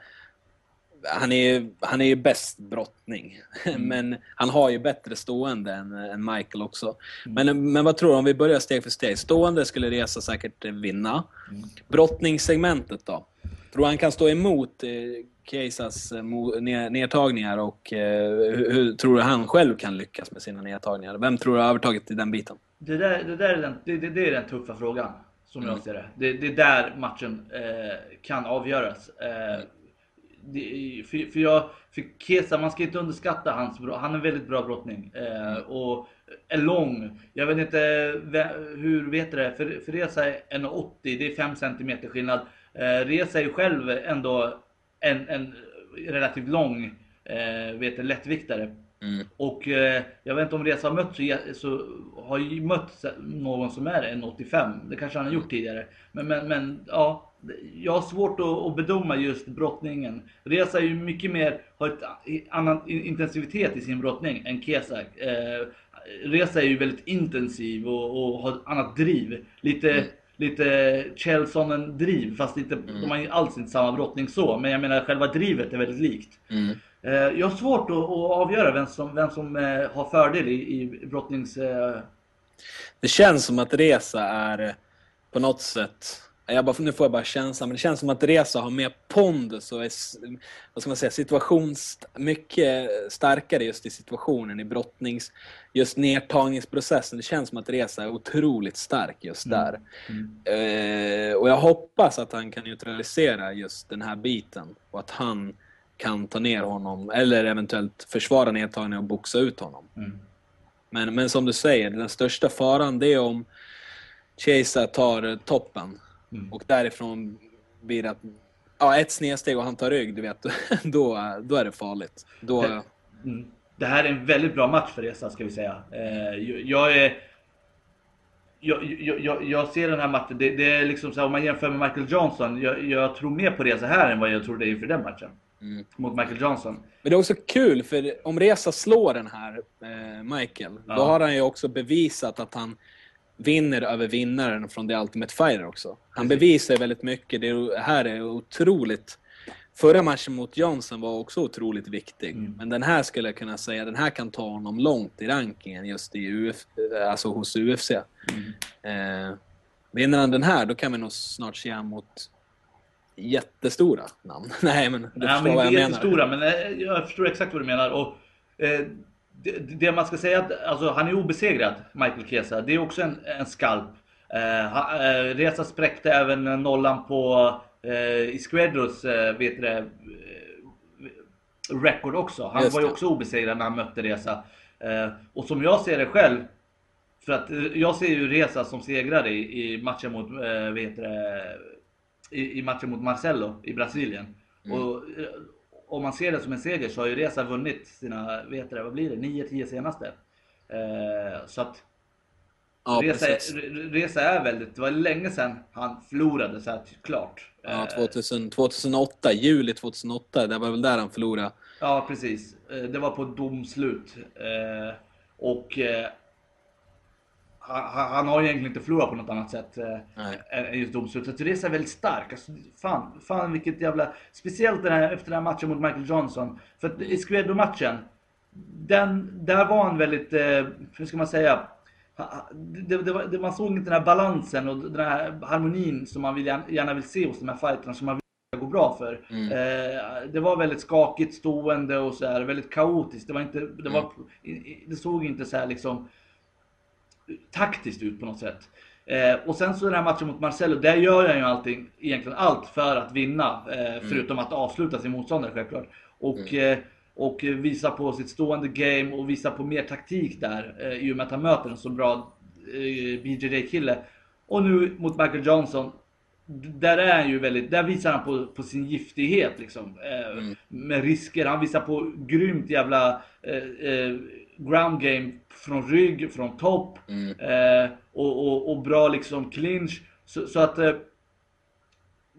Han är ju han är ju bäst brottning. Men han har ju bättre stående än, än Michael också. Men, men vad tror du, om vi börjar steg för steg. Stående skulle Reza säkert vinna. Brottningssegmentet då? Tror han kan stå emot eh, Keisas eh, nedtagningar och eh, hur, hur tror du han själv kan lyckas med sina nedtagningar? Vem tror du har övertaget i den biten? Det där, det där är, den, det, det, det är den tuffa frågan. Som jag ser det. Det, det är där matchen eh, kan avgöras. Eh, det, för, för, jag, för Kesa, man ska inte underskatta hans han är en väldigt bra brottning. Eh, och är lång. Jag vet inte hur, vet du det? För, för Reza är 1,80, det är 5 cm skillnad. Eh, Reza är ju själv ändå en, en relativt lång eh, vet du, lättviktare. Mm. Och eh, jag vet inte om Reza har mött så, så har ju mött någon som är 1,85. Det kanske han har gjort tidigare. Men, men, men ja, jag har svårt att, att bedöma just brottningen. Reza är ju mycket mer, har ett annan intensivitet i sin brottning än Kesak. Eh, Reza är ju väldigt intensiv och, och har ett annat driv. Lite, mm. Lite Chelsonen-driv, fast inte, mm. de har ju alls inte samma brottning så. Men jag menar själva drivet är väldigt likt. Mm. Eh, jag har svårt att, att, avgöra vem som, vem som eh, har fördel i, i brottnings... Eh... Det känns som att Reza är på något sätt jag bara, nu får jag bara känslan, men det känns som att Reza har mer pondus och är vad ska man säga, situations, mycket starkare just i situationen, i brottnings, just nedtagningsprocessen. Det känns som att Reza är otroligt stark just mm. där. Mm. Mm. Eh, och jag hoppas att han kan neutralisera just den här biten och att han kan ta ner honom eller eventuellt försvara nedtagningen och boxa ut honom. Mm. Men, men som du säger, den största faran det är om Chesa tar toppen Mm. Och därifrån blir det att ja, ett snedsteg och han tar rygg, du vet, då, då är det farligt. Då... Det, mm. det här är en väldigt bra match för Resa, ska vi säga. Eh, jag är... Jag, jag, jag, ser den här matchen, det, det är liksom så här, om man jämför med Michael Johnson, jag, jag tror mer på Resa här än vad jag trodde inför den matchen. Mm. Mot Michael Johnson. Men det är också kul, för om Resa slår den här, eh, Michael, ja. då har han ju också bevisat att han vinner över vinnaren från The Ultimate Fighter också. Han bevisar väldigt mycket. Det här är otroligt... Förra matchen mot Johnson var också otroligt viktig. Mm. Men den här skulle jag kunna säga, den här kan ta honom långt i rankingen just i Uf, alltså hos UFC. Mm. Eh, vinner han den här, då kan vi nog snart se han mot jättestora namn. Nej, men du Nej, förstår men vad jag menar. Jättestora, men eh, jag förstår exakt vad du menar. Och, eh, det, det, man ska säga att alltså, han är obesegrad, Michael Chiesa. Det är också en, en skalp. Eh, eh, Reza spräckte även nollan på eh, Isquedros eh, vet det, eh, record också. Han Just var ju också obesegrad när han mötte Reza. Eh, och som jag ser det själv, för att eh, jag ser ju Reza som segrare i, i matchen mot, eh, vet det, i, i matchen mot Marcelo i Brasilien. Mm. Och, om man ser det som en seger så har ju Reza vunnit sina, vet du vad blir det, 9-10 senaste. Eh, så att ja, Reza, Reza är väldigt, det var länge sedan han förlorade så här klart. Ja, 2000, 2008, juli 2008, det var väl där han förlorade. Ja, precis. Eh, det var på domslut. Eh, och eh, han, han, har egentligen inte förlorat på något annat sätt eh, än just domslutet. Så det är väldigt stark. Alltså, fan, fan vilket jävla... Speciellt den här, efter den här matchen mot Michael Johnson. För att i Squedo-matchen, den, där var han väldigt, eh, hur ska man säga? Det, det, det, man såg inte den här balansen och den här harmonin som man vill, gärna vill se hos de här fighterna som man vill gå bra för. Mm. Eh, det var väldigt skakigt stående och så här, väldigt kaotiskt. Det var inte, det, var, mm. det såg inte så här liksom taktiskt ut på något sätt. Eh, och sen så den här matchen mot Marcelo, där gör han ju allting, egentligen allt för att vinna. Eh, mm. förutom att avsluta sin motståndare självklart. Och, mm. eh, och visa på sitt stående game och visa på mer taktik där. Eh, I och med att han möter en så bra eh, BJJ-kille. Och nu mot Michael Johnson. Där är han ju väldigt, där visar han på, på sin giftighet liksom. Eh, mm. Med risker, han visar på grymt jävla eh ground game från rygg, från topp. Mm. Eh, och, och, och, bra liksom clinch. Så, så att eh,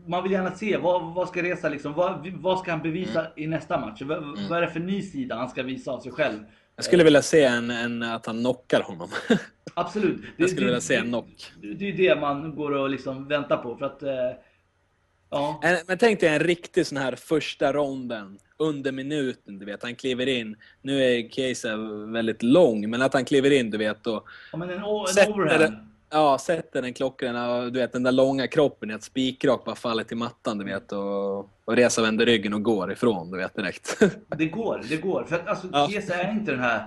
man vill gärna se vad, vad ska Resa liksom, vad, vad ska han bevisa mm. i nästa match? Vad, mm. vad är det för ny sida han ska visa av sig själv? Jag skulle vilja se en, en att han knockar honom. Absolut. Det, jag skulle det, vilja se en knock. Det, det är det man går och liksom väntar på. För att, eh, ja. Men tänk dig en riktig sån här första ronden under minuten, du vet. Han kliver in. Nu är Keisa väldigt lång, men att han kliver in, du vet. Och ja, men en, en sätter, ja, sätter den klockrena du vet den där långa kroppen i ett spikrak bara faller till mattan, du vet. Och, och Resa vänder ryggen och går ifrån, du vet direkt. det går, det går. För att alltså, ja. Är inte den här...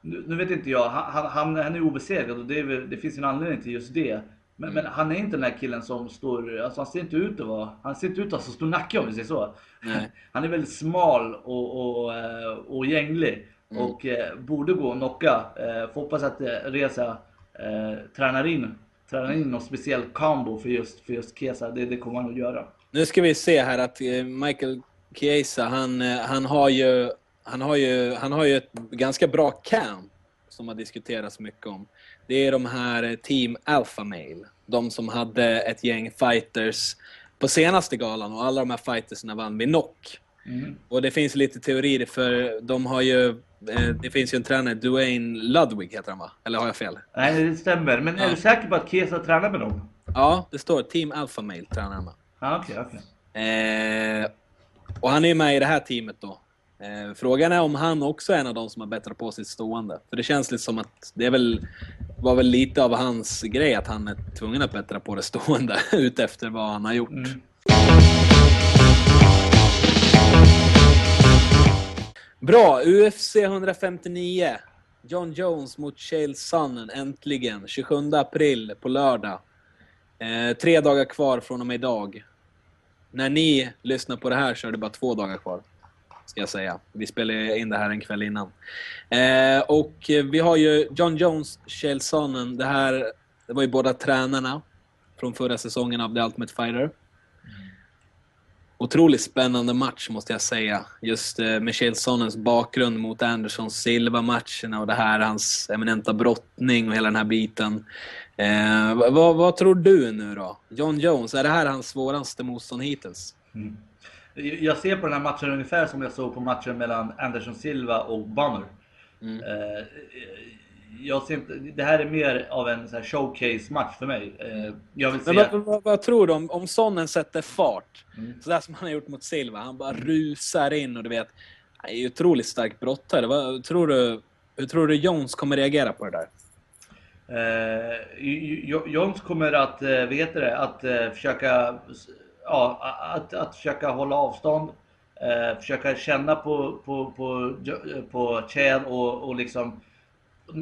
Nu, nu vet inte jag, han, han, han är obesegrad och det, är, det finns en anledning till just det. Men, men han är inte den där killen som står, alltså han ser inte ut att vara, han ser inte ut att ha så stor nacke om vi säger så. Nej. Han är väldigt smal och, och, eh, och gänglig. Och eh, borde gå och knocka. Eh, får hoppas att eh, Reza eh, tränar in tränar in någon speciell combo för just, för just Kesa. Det, det kommer han att göra. Nu ska vi se här att eh, Michael Chiesa, han, eh, han, har ju, han, har ju, han har ju ett ganska bra camp som har diskuterats mycket om. Det är de här eh, Team Alpha Male. De som hade ett gäng fighters på senaste galan och alla de här fightersna vann vid knock. Mm. Och det finns lite teorier för de har ju, eh, det finns ju en tränare, Dwayne Ludwig heter han va? Eller har jag fel? Nej, det stämmer. Men är Ja. du säker på att Kesa tränar med dem? Ja, det står Team Alpha Male tränar han med. Ja, okej, okej. Eh, och han är ju med i det här teamet då. Eh, frågan är om han också är en av de som har bättrat på sitt stående. För det känns lite som att det är väl, var väl lite av hans grej att han är tvungen att bättra på det stående utefter vad han har gjort. Mm. Bra, UFC 159. John Jones mot Chael Sonnen, äntligen. 27 april på lördag. Eh, tre dagar kvar från och med idag. När ni lyssnar på det här så är det bara två dagar kvar. Ska jag säga. Vi spelade in det här en kväll innan. Eh, och vi har ju John Jones, Kjell Sonnen. Det här det var ju båda tränarna från förra säsongen av The Ultimate Fighter. Otroligt spännande match måste jag säga. Just eh, Michel Sonnens bakgrund mot Anderson Silva-matcherna och det här, hans eminenta brottning och hela den här biten. Eh, vad- vad, vad tror du nu då? John Jones, är det här hans svåraste motstånd hittills? Mm. Jag ser på den här matchen ungefär som jag såg på matchen mellan Anderson Silva och Bomber. Mm. Eh, jag ser inte, det här är mer av en showcase-match för mig. Eh, jag vill se... Men vad, vad, vad tror du om, om Sonnen sätter fart? Mm. Sådär som han har gjort mot Silva. Han bara rusar in och du vet, han är ju otroligt stark brottare. Vad, tror du, hur tror du Jones kommer reagera på det där? Eh, Jones kommer att, eh, vad heter det, att försöka, ja, att, att försöka hålla avstånd. Eh, försöka känna på, på, på, på Chad och, och liksom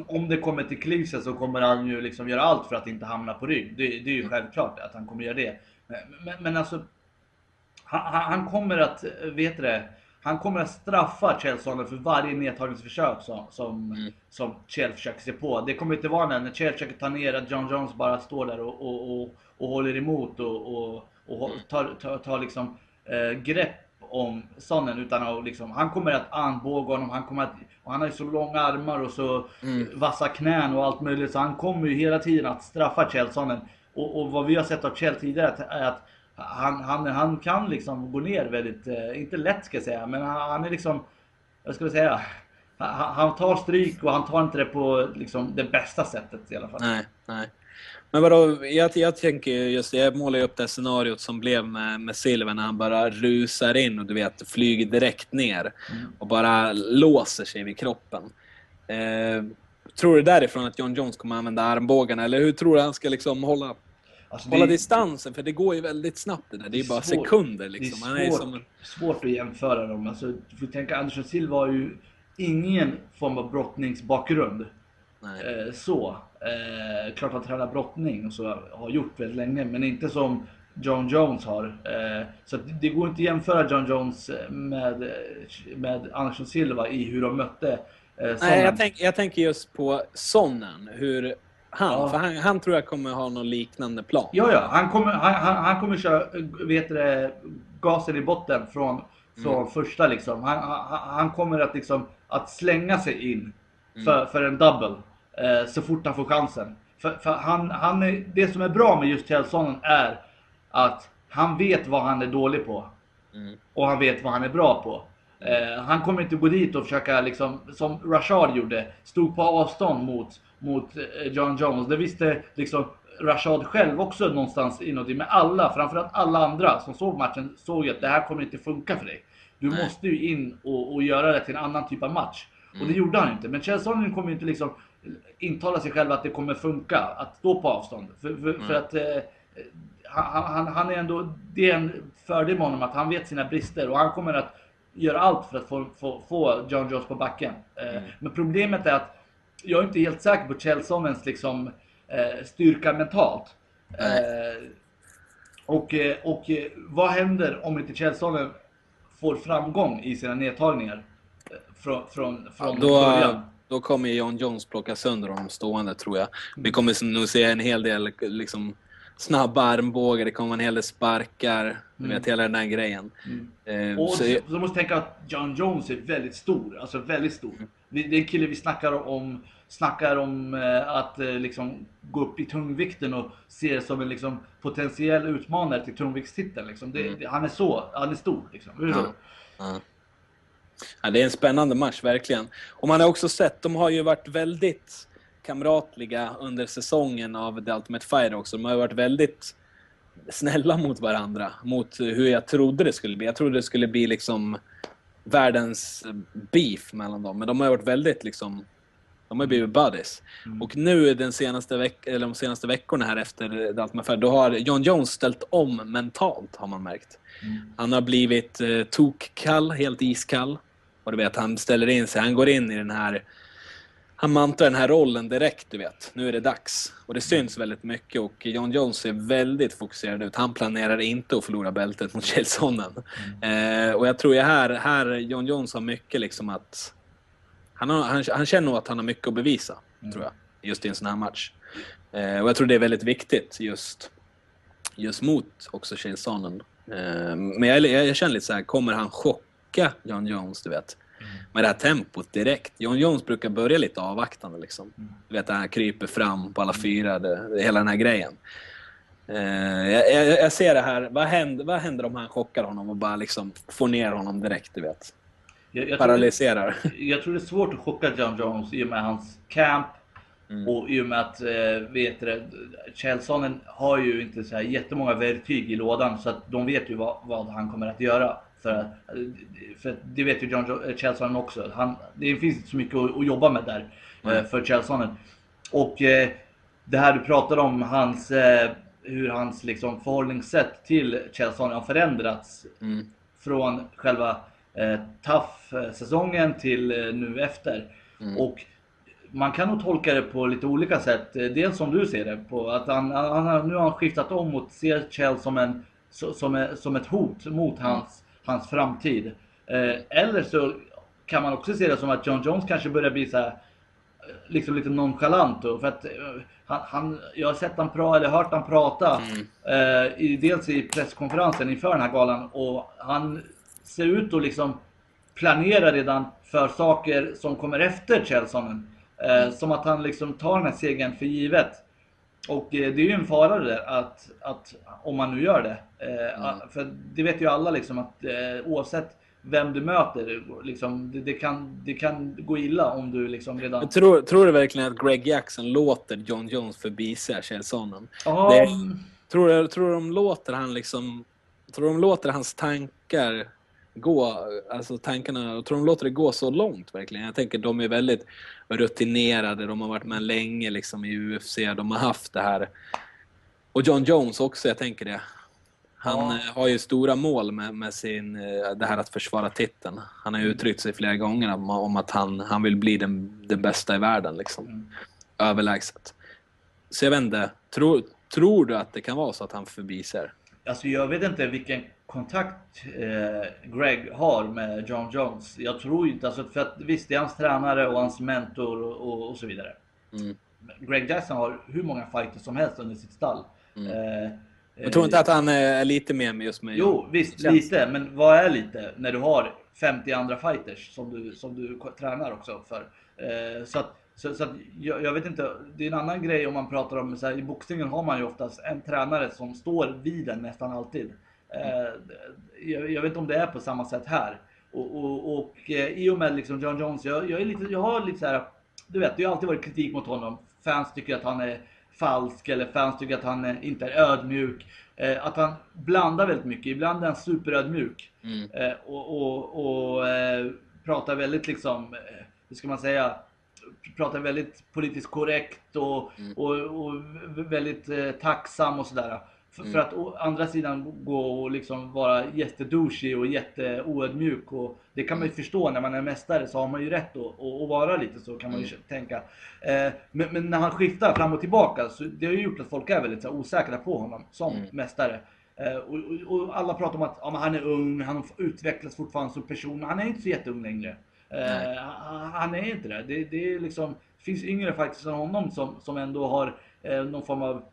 om det kommer till krisen så kommer han ju liksom göra allt för att inte hamna på rygg. Det, det är ju självklart att han kommer göra det. Men, men, alltså, han, han kommer att, vet det, han kommer att straffa Chelsea för varje nedtagningsförsök som, som, Mm. som Chelsea försöker se på. Det kommer inte vara när, när Chelsea försöker ta ner att John Jones bara står där och, och, och, och håller emot och, och, och tar, tar, tar liksom eh, grepp om Sonnen utan att liksom, han kommer att armbåga honom, han kommer att, och han har ju så långa armar och så Mm. vassa knän och allt möjligt så han kommer ju hela tiden att straffa Chelsea. Och, och vad vi har sett av Chelsea tidigare är att han, han, han kan liksom gå ner väldigt, eh, inte lätt ska jag säga, men han, han är liksom, vad ska vi säga, han, han tar stryk och han tar inte det på liksom, det bästa sättet i alla fall. Nej, nej. Men vadå, jag, jag tänker ju just det, jag målar ju upp det här scenariot som blev med, med Silver när han bara rusar in och du vet, flyger direkt ner och bara låser sig vid kroppen. Eh, tror du därifrån att John Jones kommer använda armbågarna eller hur tror du han ska liksom hålla, Alltså, hålla det, distansen? För det går ju väldigt snabbt det där, det är ju bara svårt. sekunder det liksom. är Han är svårt, som, svårt att jämföra dem. Alltså, du får tänka, Anderson Silva har ju ingen form av brottningsbakgrund. Eh, så. Eh, klart han tränar brottning och så har gjort väldigt länge, men inte som John Jones har. Eh, så det går inte att jämföra John Jones med, med Anderson Silva i hur de mötte eh, Nej, jag, tänk, jag tänker just på Sonnen, hur han, Ja. för han, han tror jag kommer ha någon liknande plan. Ja, ja. Han kommer, han, han, han kommer köra vet det, gasen i botten från, från Mm. första liksom. Han, han, kommer att, liksom, att slänga sig in Mm. för, för en double eh, så fort han får chansen. För, för han, han är, det som är bra med just Tellsonen är att han vet vad han är dålig på. Mm. Och han vet vad han är bra på. Eh, han kommer inte gå dit och försöka, liksom, som Rashad gjorde, stod på avstånd mot, mot eh, John Jones. Det visste liksom Rashad själv också någonstans inuti. Men alla, framförallt alla andra som såg matchen, såg ju att det här kommer inte funka för dig. Du Nej. måste ju in och, och göra det till en annan typ av match. Och det gjorde han inte. Men Chelsea kommer ju inte liksom intala sig själv att det kommer funka att stå på avstånd. För, för, för att eh, han, han, han är ändå, det är en fördel med honom att han vet sina brister och han kommer att göra allt för att få, få, få John Jones på backen. Eh, Men problemet är att jag är inte helt säker på Chelsones liksom, eh, styrka mentalt. Eh, och, eh, och eh, vad händer om inte Kjellsonen får framgång i sina nedtagningar? Från, från, från Då, början. Då kommer John Jones plocka sönder honom stående tror jag. Vi kommer nog se en hel del liksom, snabba armbågar, det kommer en hel del sparkar. Du vet, hela den här grejen. Eh, Och så, du måste tänka att John Jones är väldigt stor, alltså väldigt stor. Det det är en kille vi snackar om, snackar om eh, att eh, liksom gå upp i tungvikten och ser som en liksom, potentiell utmanare till tungviktstiteln. Liksom. Det, det, han är så, han är stor liksom. Ja. Ja. Ja, det är en spännande match, verkligen. Och man har också sett, de har ju varit väldigt kamratliga under säsongen av The Ultimate Fighter också. De har ju varit väldigt snälla mot varandra, mot hur jag trodde det skulle bli. Jag trodde det skulle bli liksom världens beef mellan dem, men de har ju varit väldigt liksom de har blivit buddies. Och nu den senaste veck- eller de senaste veckorna här efter Ultimate Fighter, då har John Jones ställt om mentalt, har man märkt. Han har blivit eh, tokkall, helt iskall. Och du vet, han ställer in sig, han går in i den här... Han mantrar den här rollen direkt, du vet. Nu är det dags. Och det syns väldigt mycket och John Jones ser väldigt fokuserad ut. Han planerar inte att förlora bältet mot Chelsonen. Eh, och jag tror ju här, här, John Jones har mycket liksom att... Han, har, han, han känner nog att han har mycket att bevisa, tror jag. Just i en sån här match. Eh, och jag tror det är väldigt viktigt just, just mot också Chelsonen. Eh, men jag, jag, känner lite så här, kommer han chocka John Jones, du vet? Med det här tempot direkt. John Jones brukar börja lite avvaktande liksom. Du vet, han kryper fram på alla fyra, det, hela den här grejen. Eh, jag, jag, jag ser det här, vad händer, vad händer om han chockar honom och bara liksom får ner honom direkt, du vet? Jag, jag, tror, Paralyserar. jag tror det är svårt att chocka John Jones i och med hans camp. Och i och med att, eh, vet det, Chelsonen har ju inte så här jättemånga verktyg i lådan så att de vet ju vad, vad han kommer att göra. För, att, för det vet ju John jo- eh, också. Han, det finns inte så mycket att, att jobba med där eh, för Chelsonen. Och eh, det här du pratade om, hans, eh, hur hans liksom, förhållningssätt till Chelsonen har förändrats Mm. från själva eh, TAF-säsongen till eh, nu efter. Och man kan nog tolka det på lite olika sätt. Eh, Dels som du ser det, på att han, han, nu har han skiftat om och ser Chell som, en, som, som ett hot mot hans, hans framtid. Eh, eller så kan man också se det som att John Jones kanske börjar bli så här, eh, liksom lite nonchalant. Då, för att, han, han, jag har sett han pra, eller hört han prata, eh, i, dels i presskonferensen inför den här galan, och han ser ut att liksom planera redan för saker som kommer efter Chelsonen. Eh, som att han liksom tar den här segern för givet. Och eh, det är ju en fara det där att, att om man nu gör det. Eh, För det vet ju alla liksom att eh, oavsett vem du möter, liksom, det, det, kan, det kan gå illa om du liksom redan... Jag tror, tror du verkligen att Greg Jackson låter John Jones förbise Chelsonen? Ja, det- Tror du, tror de låter han liksom... Tror de låter hans tankar gå, alltså tankarna, tror de låter det gå så långt verkligen? Jag tänker de är väldigt rutinerade, de har varit med länge liksom i UFC, de har haft det här. Och John Jones också, jag tänker det. Han Ja. eh, har ju stora mål med, med sin, eh, det här att försvara titeln. Han har ju uttryckt sig flera gånger om, om att han, han vill bli den, den bästa i världen. Liksom. Överlägset. Så jag vet inte, tror, tror du att det kan vara så att han förbiser? Alltså jag vet inte vilken kontakt eh, Greg har med John Jones. Jag tror inte, alltså för att visst det är hans tränare och hans mentor och, och, och så vidare. Mm. Greg Jackson har hur många fighter som helst under sitt stall. Mm. Eh, Jag tror inte att han är lite mer med just med Jo, visst lite. Men vad är lite när du har 50 andra fighters som du, som du tränar också för? Eh, så att, så, så jag, jag vet inte, det är en annan grej om man pratar om, så här, i boxningen har man ju oftast en tränare som står vid den nästan alltid. Eh, jag, jag vet inte om det är på samma sätt här. Och, och, och eh, i och med liksom John Jones, jag, jag, är lite, jag har lite så här, du vet, det har alltid varit kritik mot honom. Fans tycker att han är falsk eller fans tycker att han är, inte är ödmjuk. Eh, att han blandar väldigt mycket. Ibland är han superödmjuk. Mm. Eh, och och, eh, pratar väldigt liksom, eh, hur ska man säga, pratar väldigt politiskt korrekt och, och, och väldigt eh, tacksam och sådär. För, för att å andra sidan gå och liksom vara jättedouchig och jätteoödmjuk. Och det kan man ju förstå när man är mästare så har man ju rätt att, vara lite så kan man ju tänka. Eh, men, men när han skiftar fram och tillbaka så det har ju gjort att folk är väldigt så här, osäkra på honom som mästare. Eh, och, och, och alla pratar om att ja, men han är ung, han utvecklas fortfarande som person. Han är inte så jätteung längre. Eh, han, är inte det. Det, det är liksom, finns yngre faktiskt än honom som, som ändå har eh, någon form av,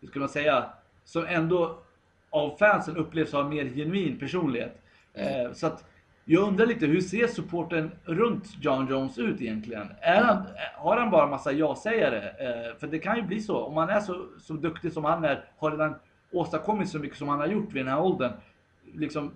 hur ska man säga, som ändå av fansen upplevs ha en mer genuin personlighet. Eh, så att jag undrar lite, hur ser supporten runt John Jones ut egentligen? Är han, har han bara massa ja-sägare? Eh, för det kan ju bli så. Om han är så, så duktig som han är, har redan åstadkommit så mycket som han har gjort vid den här åldern. Liksom,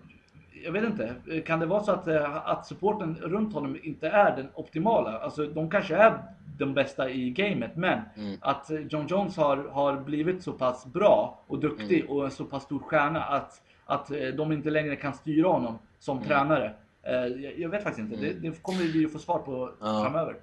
jag vet inte, kan det vara så att, eh, att supporten runt honom inte är den optimala? Alltså de kanske är de bästa i gamet, men att eh, John Jones har, har blivit så pass bra och duktig och en så pass stor stjärna att, att eh, de inte längre kan styra honom som tränare. Eh, Jag, jag vet faktiskt inte, det, det kommer vi ju få svar på Ja. framöver.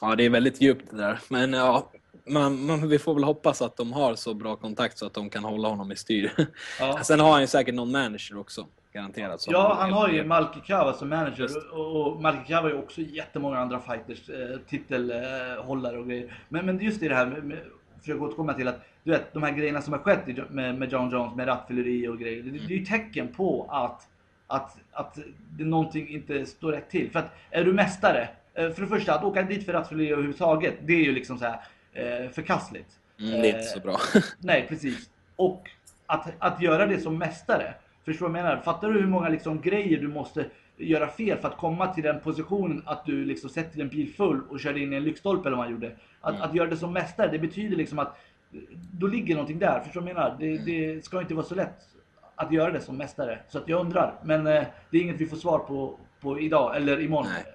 Ja, det är väldigt djupt det där. Men ja, man, man, vi får väl hoppas att de har så bra kontakt så att de kan hålla honom i styr. Ja. Sen har han ju säkert någon manager också, garanterat. Ja, han har ju. Malki Kawa som manager Just. och, Malki har ju också jättemånga andra fighters, eh, titelhållare och grejer. Men, men just i det här, med, med, försöker återkomma till att du vet, de här grejerna som har skett i, med, med John Jones, med rattfylleri och grejer. Det, det är ju tecken på att, att, att det någonting inte står rätt till. För att är du mästare, eh, för det första att åka dit för rattfylleri överhuvudtaget, det är ju liksom så här eh, förkastligt. Mm, det är inte så Eh, bra. Nej, precis. Och att, att göra det som mästare. Förstår du vad jag menar? Fattar du hur många liksom grejer du måste göra fel för att komma till den positionen att du liksom sätter en bil full och kör in i en lyktstolpe eller vad man gjorde. Att, Mm. att göra det som mästare, det betyder liksom att då ligger någonting där. Förstår du vad jag menar? Mm. Det, det ska inte vara så lätt att göra det som mästare. Så att jag undrar. Men eh, det är inget vi får svar på, på idag eller imorgon. Nej.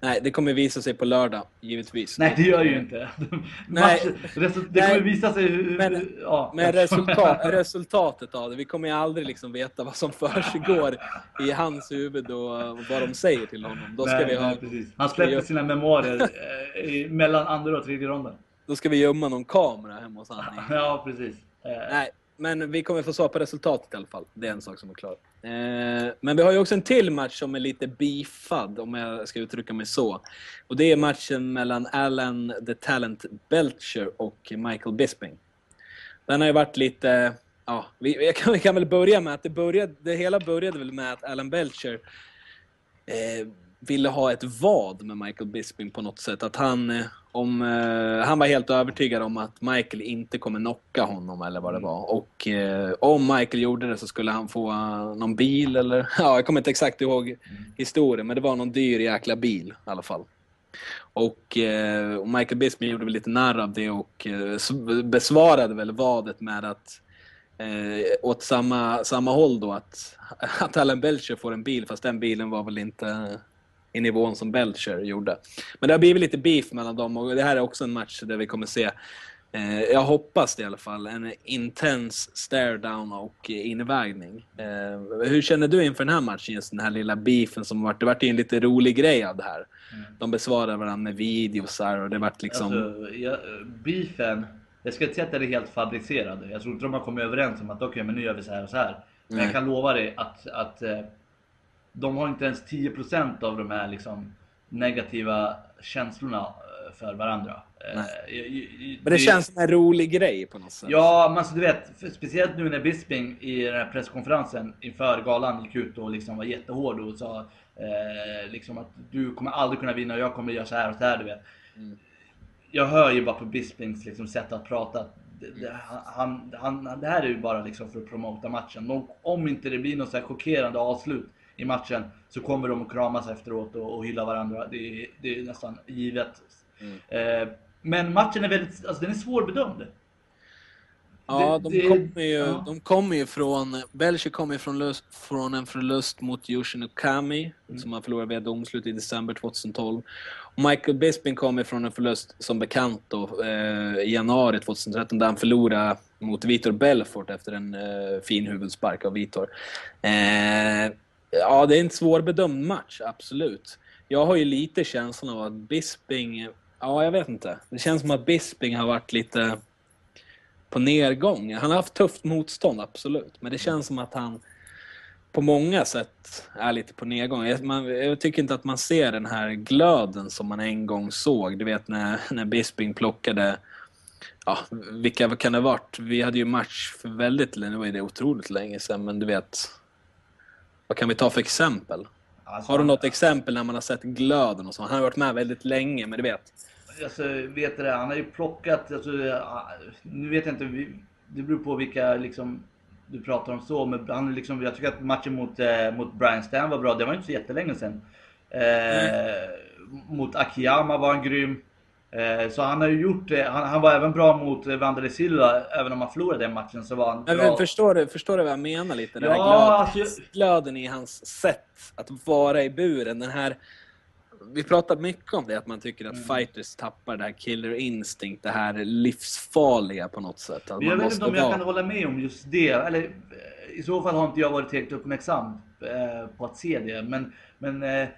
Nej, det kommer visa sig på lördag, givetvis. Nej, det gör ju inte. Nej. Det kommer visa sig hur... Men- ja, Men resultat, resultatet av det, vi kommer ju aldrig liksom veta vad som försiggår i hans huvud och vad de säger till honom. Då ska, Nej, vi, ha, nej, precis. Han släppte sina memoarer eh, mellan andra och tredje ronden. då ska vi gömma någon kamera hemma hos honom. Ja, precis. Eh, Nej, men vi kommer få svar på resultatet i alla fall. Det är en sak som är klar. Eh, men vi har ju också en till match som är lite beefad, om jag ska uttrycka mig så. Och det är matchen mellan Alan the Talent Belcher och Michael Bisping. Den har ju varit lite... Ja, vi, jag kan, vi kan väl börja med att det, började, det hela började väl med att Alan Belcher eh, ville ha ett vad med Michael Bisping på något sätt. Att han, eh, om, eh, han var helt övertygad om att Michael inte kommer knocka honom eller vad det var. Och eh, om Michael gjorde det så skulle han få eh, någon bil eller... Ja, jag kommer inte exakt ihåg historien, men det var någon dyr jäkla bil i alla fall. Och, eh, och Michael Bisping gjorde väl lite narr av det och eh, besvarade väl vadet med att eh, åt samma, samma håll då att, att Alan Belcher får en bil fast den bilen var väl inte i nivån som Belcher gjorde. Men det har blivit lite beef mellan dem och det här är också en match där vi kommer se eh, jag hoppas det i alla fall, en intens stare down och invägning. Eh, hur känner du inför den här matchen, just den här lilla beefen som varit, det vart ju en lite rolig grej av det här. De besvarar varandra med videosar och det vart liksom... Alltså, jag, beefen, jag ska inte säga att den är helt fabricerad. Jag tror inte de har kommit överens om att okej, men nu gör vi så här och så här. Men jag kan lova dig att, att eh, de har inte ens 10% av de här liksom, negativa känslorna eh, för varandra. Eh, Nej. men det känns som en rolig grej på något sätt. Ja, men alltså du vet, speciellt nu när Bisping i den här presskonferensen inför galan gick ut och liksom var jättehård och sa eh, liksom att du kommer aldrig kunna vinna och jag kommer göra så här och så här, du vet. Mm. Jag hör ju bara på Bispings liksom, sätt att prata. Det, det, han, han, det här är ju bara liksom för att promota matchen. Om, om inte det blir något så här chockerande avslut i matchen så kommer de att kramas efteråt och, och hylla varandra. Det, är- det är nästan givet. Mm. Eh, men matchen är väldigt, alltså den är svårbedömd. Ja, Det- de det- kommer ju, ja. de kommer ju från... Belcher kommer ju från, lust, från en förlust mot Yushin Okami, Mm. som han förlorade via domslut i december 2012. Och Michael Bisping kommer från en förlust, som bekant, då, eh, i januari 2013, där han förlorade mot Vitor Belfort efter en eh, fin huvudspark av Vitor. Eh, ja, det är en svårbedömd match, absolut. Jag har ju lite känslan av att Bisping... Ja, jag vet inte. Det känns som att Bisping har varit lite på nedgång. Han har haft tufft motstånd, absolut. Men det känns som att han på många sätt är lite på nedgång. Jag, man, jag tycker inte att man ser den här glöden som man en gång såg. Du vet när, när Bisping plockade Ja, vilka kan det ha varit? Vi hade ju match för väldigt länge, nu var det otroligt länge sedan, men du vet. Vad kan vi ta för exempel? Alltså, Har du något exempel när man har sett glöden och så? Han har varit med väldigt länge, men du vet. Alltså, vet du det, han har ju plockat, alltså, nu vet jag inte, det beror på vilka liksom, du pratar om så, men han liksom, jag tycker att matchen mot, eh, mot Brian Stan var bra, det var inte så jättelänge sedan. Eh, mot Akiyama var han grym. Eh, så han har ju gjort det, han, han, var även bra mot Vandale Silva, även om han förlorade den matchen så var han bra. Men förstår, du, förstår du vad jag menar lite? Den Ja, här glöden, alltså- glöden i hans sätt att vara i buren. Den här, vi pratar mycket om det, att man tycker att Mm. fighters tappar det här killer instinct, det här livsfarliga på något sätt. Att jag vet inte om jag vara- kan hålla med om just det. Eller eh, i så fall har inte jag varit helt uppmärksam eh, på att se det. Men, men eh,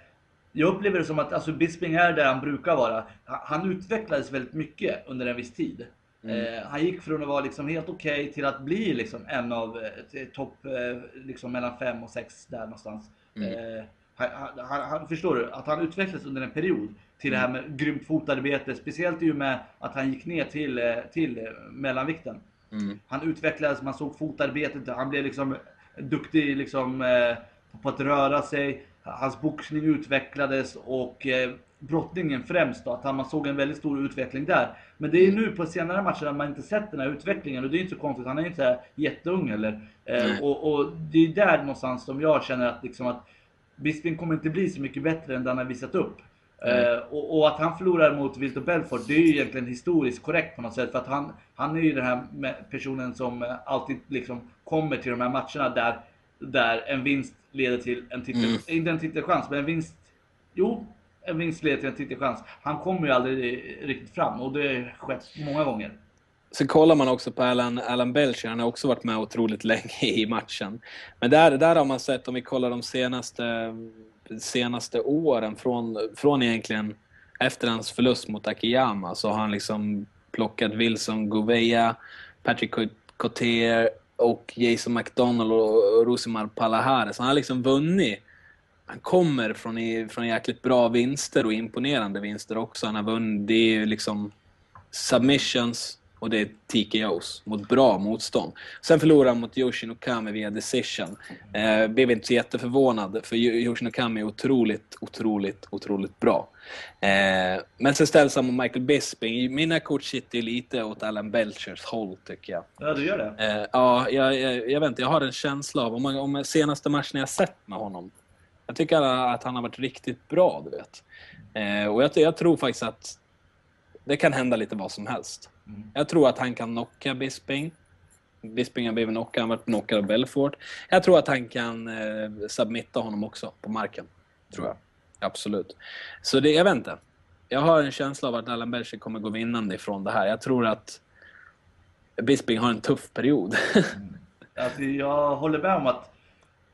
jag upplever det som att alltså, Bisping är där han brukar vara. Han, utvecklades väldigt mycket under en viss tid. Mm. Eh, han gick från att vara liksom helt okej till att bli liksom en av eh, topp eh, liksom mellan fem och sex där någonstans. Mm. Eh, han, han, han, han, förstår du? Att han utvecklades under en period till det här Mm. med grymt fotarbete. Speciellt i och med att han gick ner till, eh, till eh, mellanvikten. Mm. Han utvecklades, man såg fotarbetet, han blev liksom duktig liksom, eh, på att röra sig. Hans boxning utvecklades och eh, brottningen främst då, att han, man såg en väldigt stor utveckling där. Men det är nu på senare matcher att man inte sett den här utvecklingen och det är inte så konstigt, han är inte så här jätteung heller. Eh, och, och det är där någonstans som jag känner att, liksom att Bisping kommer inte bli så mycket bättre än det han har visat upp. Eh, och, och att han förlorar mot Vilto Belfort, det är ju egentligen historiskt korrekt på något sätt. För att han, han är ju den här personen som eh, alltid liksom kommer till de här matcherna där, där en vinst leder till en titel, Mm. inte en titelchans, men en vinst, jo, en vinst leder till en titelchans. Han kommer ju aldrig riktigt fram och det har skett många gånger. Sen kollar man också på Alan, Alan Belcher, han har också varit med otroligt länge i matchen. Men där, där har man sett, om vi kollar de senaste, senaste åren, från, från egentligen efter hans förlust mot Akiyama, så har han liksom plockat Wilson Gouveia, Patrick Cotier och Jason McDonald och Rosimar Palahare. Så han har liksom vunnit. Han kommer från, i, från jäkligt bra vinster och imponerande vinster också. Han har vunnit, det är ju liksom submissions och det är TKOs mot bra motstånd. Sen förlorade han mot Yoshin Okami via decision. Eh, blev inte så jätteförvånad för Yoshin Okami är otroligt, otroligt, otroligt bra. Eh, men sen ställs han mot Michael Bisping. Mina kort sitter ju lite åt Alan Belchers håll tycker jag. Ja, du gör det? Eh, ja, jag, jag, jag vet inte, jag har en känsla av, om, om senaste matchen jag sett med honom, jag tycker att han har varit riktigt bra, du vet. Eh, och jag, jag tror faktiskt att det kan hända lite vad som helst. Mm. Jag tror att han kan knocka Bisping. Bisping har blivit knockad, han varit knockad av Belfort. Jag tror att han kan eh, submitta honom också på marken. Tror jag. Absolut. Så det, jag vet inte. Jag har en känsla av att Allan Belcher kommer gå vinnande ifrån det här. Jag tror att Bisping har en tuff period. Alltså, jag håller med om att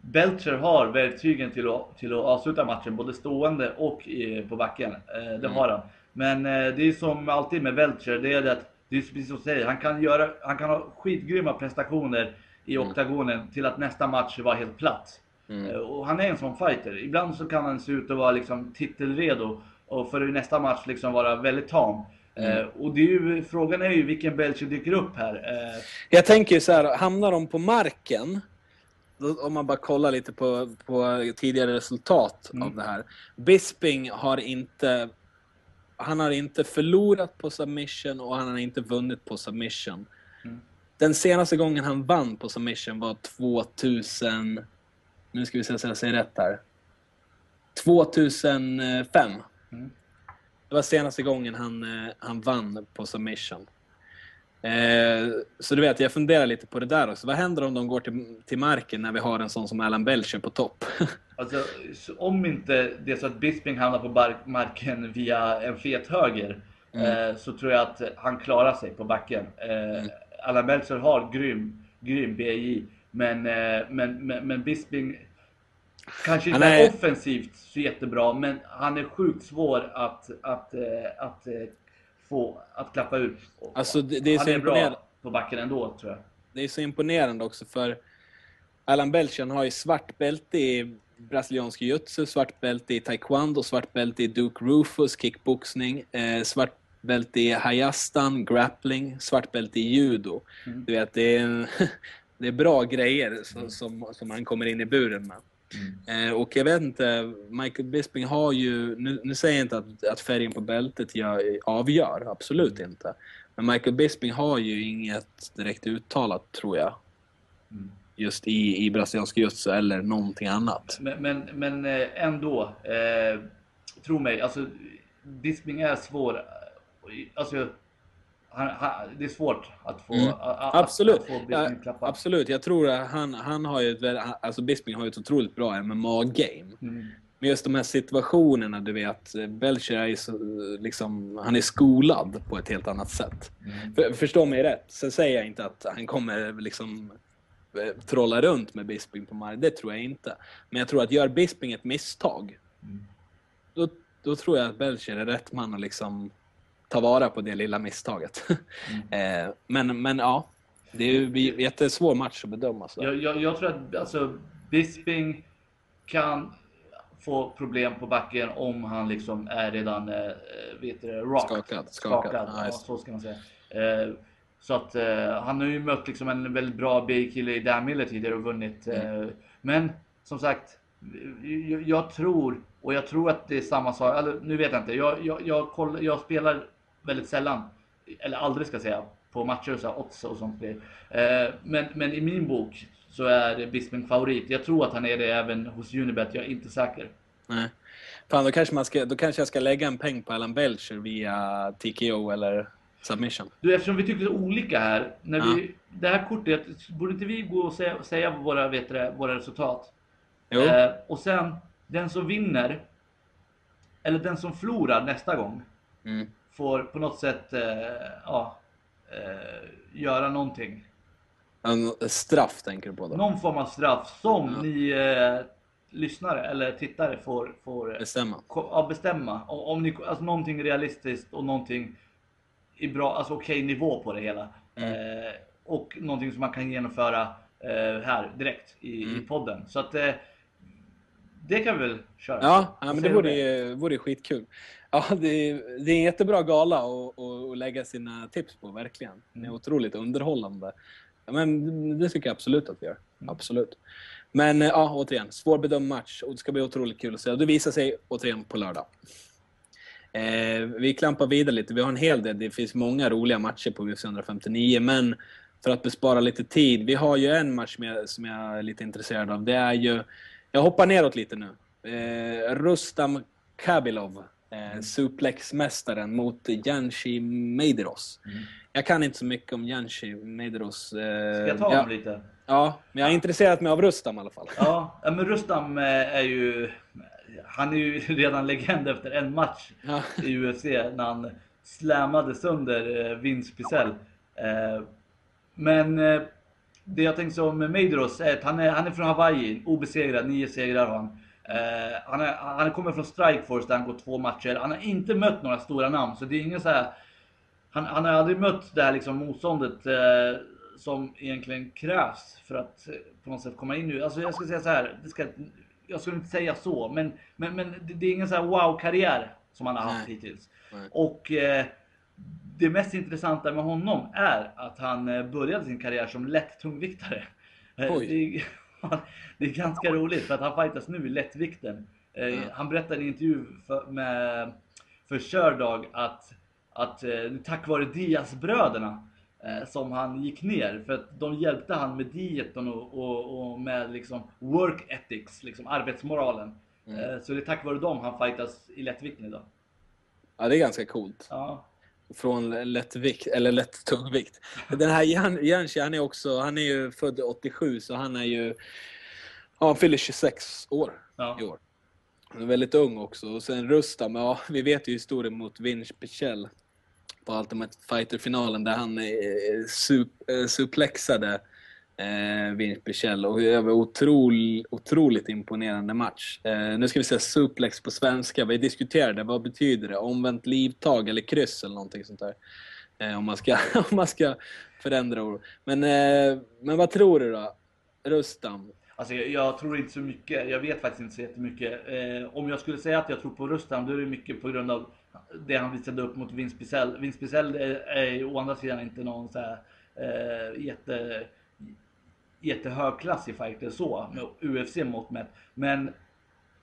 Belcher har verktygen till att, till att avsluta matchen, både stående och i, på backen. Eh, det Mm. har han. Men eh, det är som alltid med Belcher, det är det att, det är precis som du säger, han kan, göra, han kan ha skitgrymma prestationer i Mm. oktagonen till att nästa match var helt platt. Mm. Eh, och han är en sån fighter. Ibland så kan han se ut att vara liksom titelredo och för nästa match liksom vara väldigt tam. Mm. Eh, och det är ju, frågan är ju vilken Belcher dyker upp här. Eh, Jag tänker ju så här, hamnar de på marken, om man bara kollar lite på, på tidigare resultat Mm. av det här. Bisping har inte, han har inte förlorat på submission och han har inte vunnit på submission. Mm. Den senaste gången han vann på submission var 2000, nu ska vi se så jag säger rätt här. 2005. Mm. Det var senaste gången han, eh, han vann på submission. Eh, så du vet, jag funderar lite på det där också. Vad händer om de går till, till marken när vi har en sån som Alan Belcher på topp? Alltså, så om inte det är så att Bisping hamnar på marken via en fet höger, eh, så tror jag att han klarar sig på backen. Eh, Allan Belcher har grym, grym BI, men, eh, men, men, men Bisping kanske inte är offensivt så jättebra, men han är sjukt svår att, att, att, eh, få att klappa ur. Alltså, det, det är Han så är bra. på backen ändå, tror jag. Det är så imponerande också för Alan Belchan har ju svart bälte i brasiliansk jiu-jitsu, svart bälte i taekwondo, svart bälte i Duke Rufus, kickboxning, eh, svart bälte i hayastan, grappling, svart bälte i judo. Mm. Du vet, det är, det är bra grejer som, som, som han kommer in i buren med. Eh, och jag vet inte, Michael Bisping har ju, nu, nu säger jag inte att, att färgen på bältet gör, avgör, absolut inte. Men Michael Bisping har ju inget direkt uttalat, tror jag. Mm. Just i, i brasiliansk jiu eller någonting annat. Men, men, men eh, ändå, eh, tro mig, alltså Bisping är svår. Alltså, han, han, det är svårt att få, Mm. a, a, Absolut. Att få Ja, absolut, jag tror att han, han har ju ett, alltså Bisping har ju ett otroligt bra MMA-game. Mm. Men just de här situationerna, du vet, Belcher är ju så, liksom, han är skolad på ett helt annat sätt. Mm. För, förstå mig rätt, sen säger jag inte att han kommer liksom eh, trolla runt med Bisping på mark, det tror jag inte. Men jag tror att gör Bisping ett misstag, Mm. då, då tror jag att Belcher är rätt man att liksom ta vara på det lilla misstaget. Mm. eh, men, men ja, det är ju en jättesvår match att bedöma. Så. Jag, jag, jag tror att alltså, Bisping kan få problem på backen om han liksom är redan eh, vet du, rocked. Skakad, skakad. skakad. Ja, Ja, det. så ska man säga. Eh, så att eh, han har ju mött liksom en väldigt bra B-kille i Dan Miller tidigare och vunnit. Mm. Eh, men som sagt, jag, jag tror och jag tror att det är samma sak. Eller, nu vet jag inte. Jag, jag, jag, koll, jag spelar väldigt sällan, eller aldrig ska jag säga, på matcher och så här, odds och sånt. Eh, men, men i min bok så är Bisping favorit. Jag tror att han är det även hos Unibet. Jag är inte säker. Nej. Fan, då kanske, man ska, då kanske jag ska lägga en peng på Alan Belcher via TKO eller submission. Du, eftersom vi tycker så olika här. När Ja. vi, det här kortet, borde inte vi gå och säga, säga våra, vet det, våra resultat? Jo, Eh, och sen, den som vinner, eller den som förlorar nästa gång, mm. Får på något sätt eh, ja, eh, göra någonting. en straff tänker du på då? Någon form av straff som Ja. ni eh, lyssnare eller tittare får, får eh, Bestämma. ja, bestämma. Om, om ni, alltså någonting realistiskt och någonting i bra, alltså okej nivå på det hela. Mm. Eh, och någonting som man kan genomföra eh, här direkt i, i Mm. podden. Så att eh, det kan vi väl köra. Ja, ja men det vore, ju- vore skitkul. Ja, det, det är en jättebra gala att, lägga sina tips på, verkligen. Det är Mm. otroligt underhållande. Men det tycker jag absolut att vi gör. Mm. Absolut. Men eh, ja, återigen, svårbedömd match och det ska bli otroligt kul att se. Det visar sig återigen på lördag. Eh, vi klampar vidare lite. Vi har en hel del. Det finns många roliga matcher på UFC 159, men för att bespara lite tid. Vi har ju en match som jag, som jag är lite intresserad av. Det är ju... Jag hoppar neråt lite nu. Eh, Rustam Kabilov, eh, suplexmästaren mot Janshi Medeiros. Mm. Jag kan inte så mycket om Janshi Medeiros. Eh, Ska jag ta ja, honom lite? ja, men jag har intresserat mig av Rustam i alla fall. Ja, ja, men Rustam eh, är ju... Han är ju redan legend efter en match Ja. i UFC när han slammade sönder eh, Vince Pichel. Eh, men det jag tänkte om Medeiros är att han är, han är från Hawaii, obesegrad, nio segrar har han. Eh, han, är, han kommer från Strikeforce där han gått två matcher. Han har inte mött några stora namn, så det är ingen så här... Han, han har aldrig mött det här liksom motståndet eh, som egentligen krävs för att eh, på något sätt komma in nu. Alltså jag ska säga så här, det ska, jag skulle inte säga så, men, men, men det, det är ingen så här wow-karriär som han har haft Nej. hittills. Nej. Och eh, det mest intressanta med honom är att han började sin karriär som lätt tungviktare. Oj. Det, är, ganska roligt för att han fightas nu i lättvikten. Ja. Han berättade i en intervju för, med, för Kördag att, att eh, tack vare Diaz-bröderna eh, som han gick ner för att de hjälpte han med dieten och, och, och med liksom work ethics, liksom arbetsmoralen. Mm. Så det är tack vare dem han fightas i lättvikten idag. Ja, det är ganska coolt. Ja. Från lättvikt, eller lätt tungvikt. Den här Jan- Janshi, han är också, han är ju född 87 så han är ju, ja han fyller 26 år Ja. i år. Han är väldigt ung också. Och sen Rustam, ja vi vet ju historien mot Vince Pichel på Ultimate Fighter-finalen där han eh, sup, eh, suplexade eh, Vince Pichel och det var otroligt, otroligt imponerande match. Eh, nu ska vi säga suplex på svenska. Vi diskuterade, vad betyder det? Omvänt livtag eller kryss eller någonting sånt där. Eh, om, man ska, om man ska förändra ord. Men, eh, men vad tror du då? Rustam? Alltså jag, jag, tror inte så mycket. Jag vet faktiskt inte så jättemycket. Eh, om jag skulle säga att jag tror på Rustam, då är det mycket på grund av det han visade upp mot Vince Bizell. Vince Bizell eh, är, är å andra sidan inte någon så här, eh, jätte, jättehögklassig fighter så, med UFC-mått mätt. Men,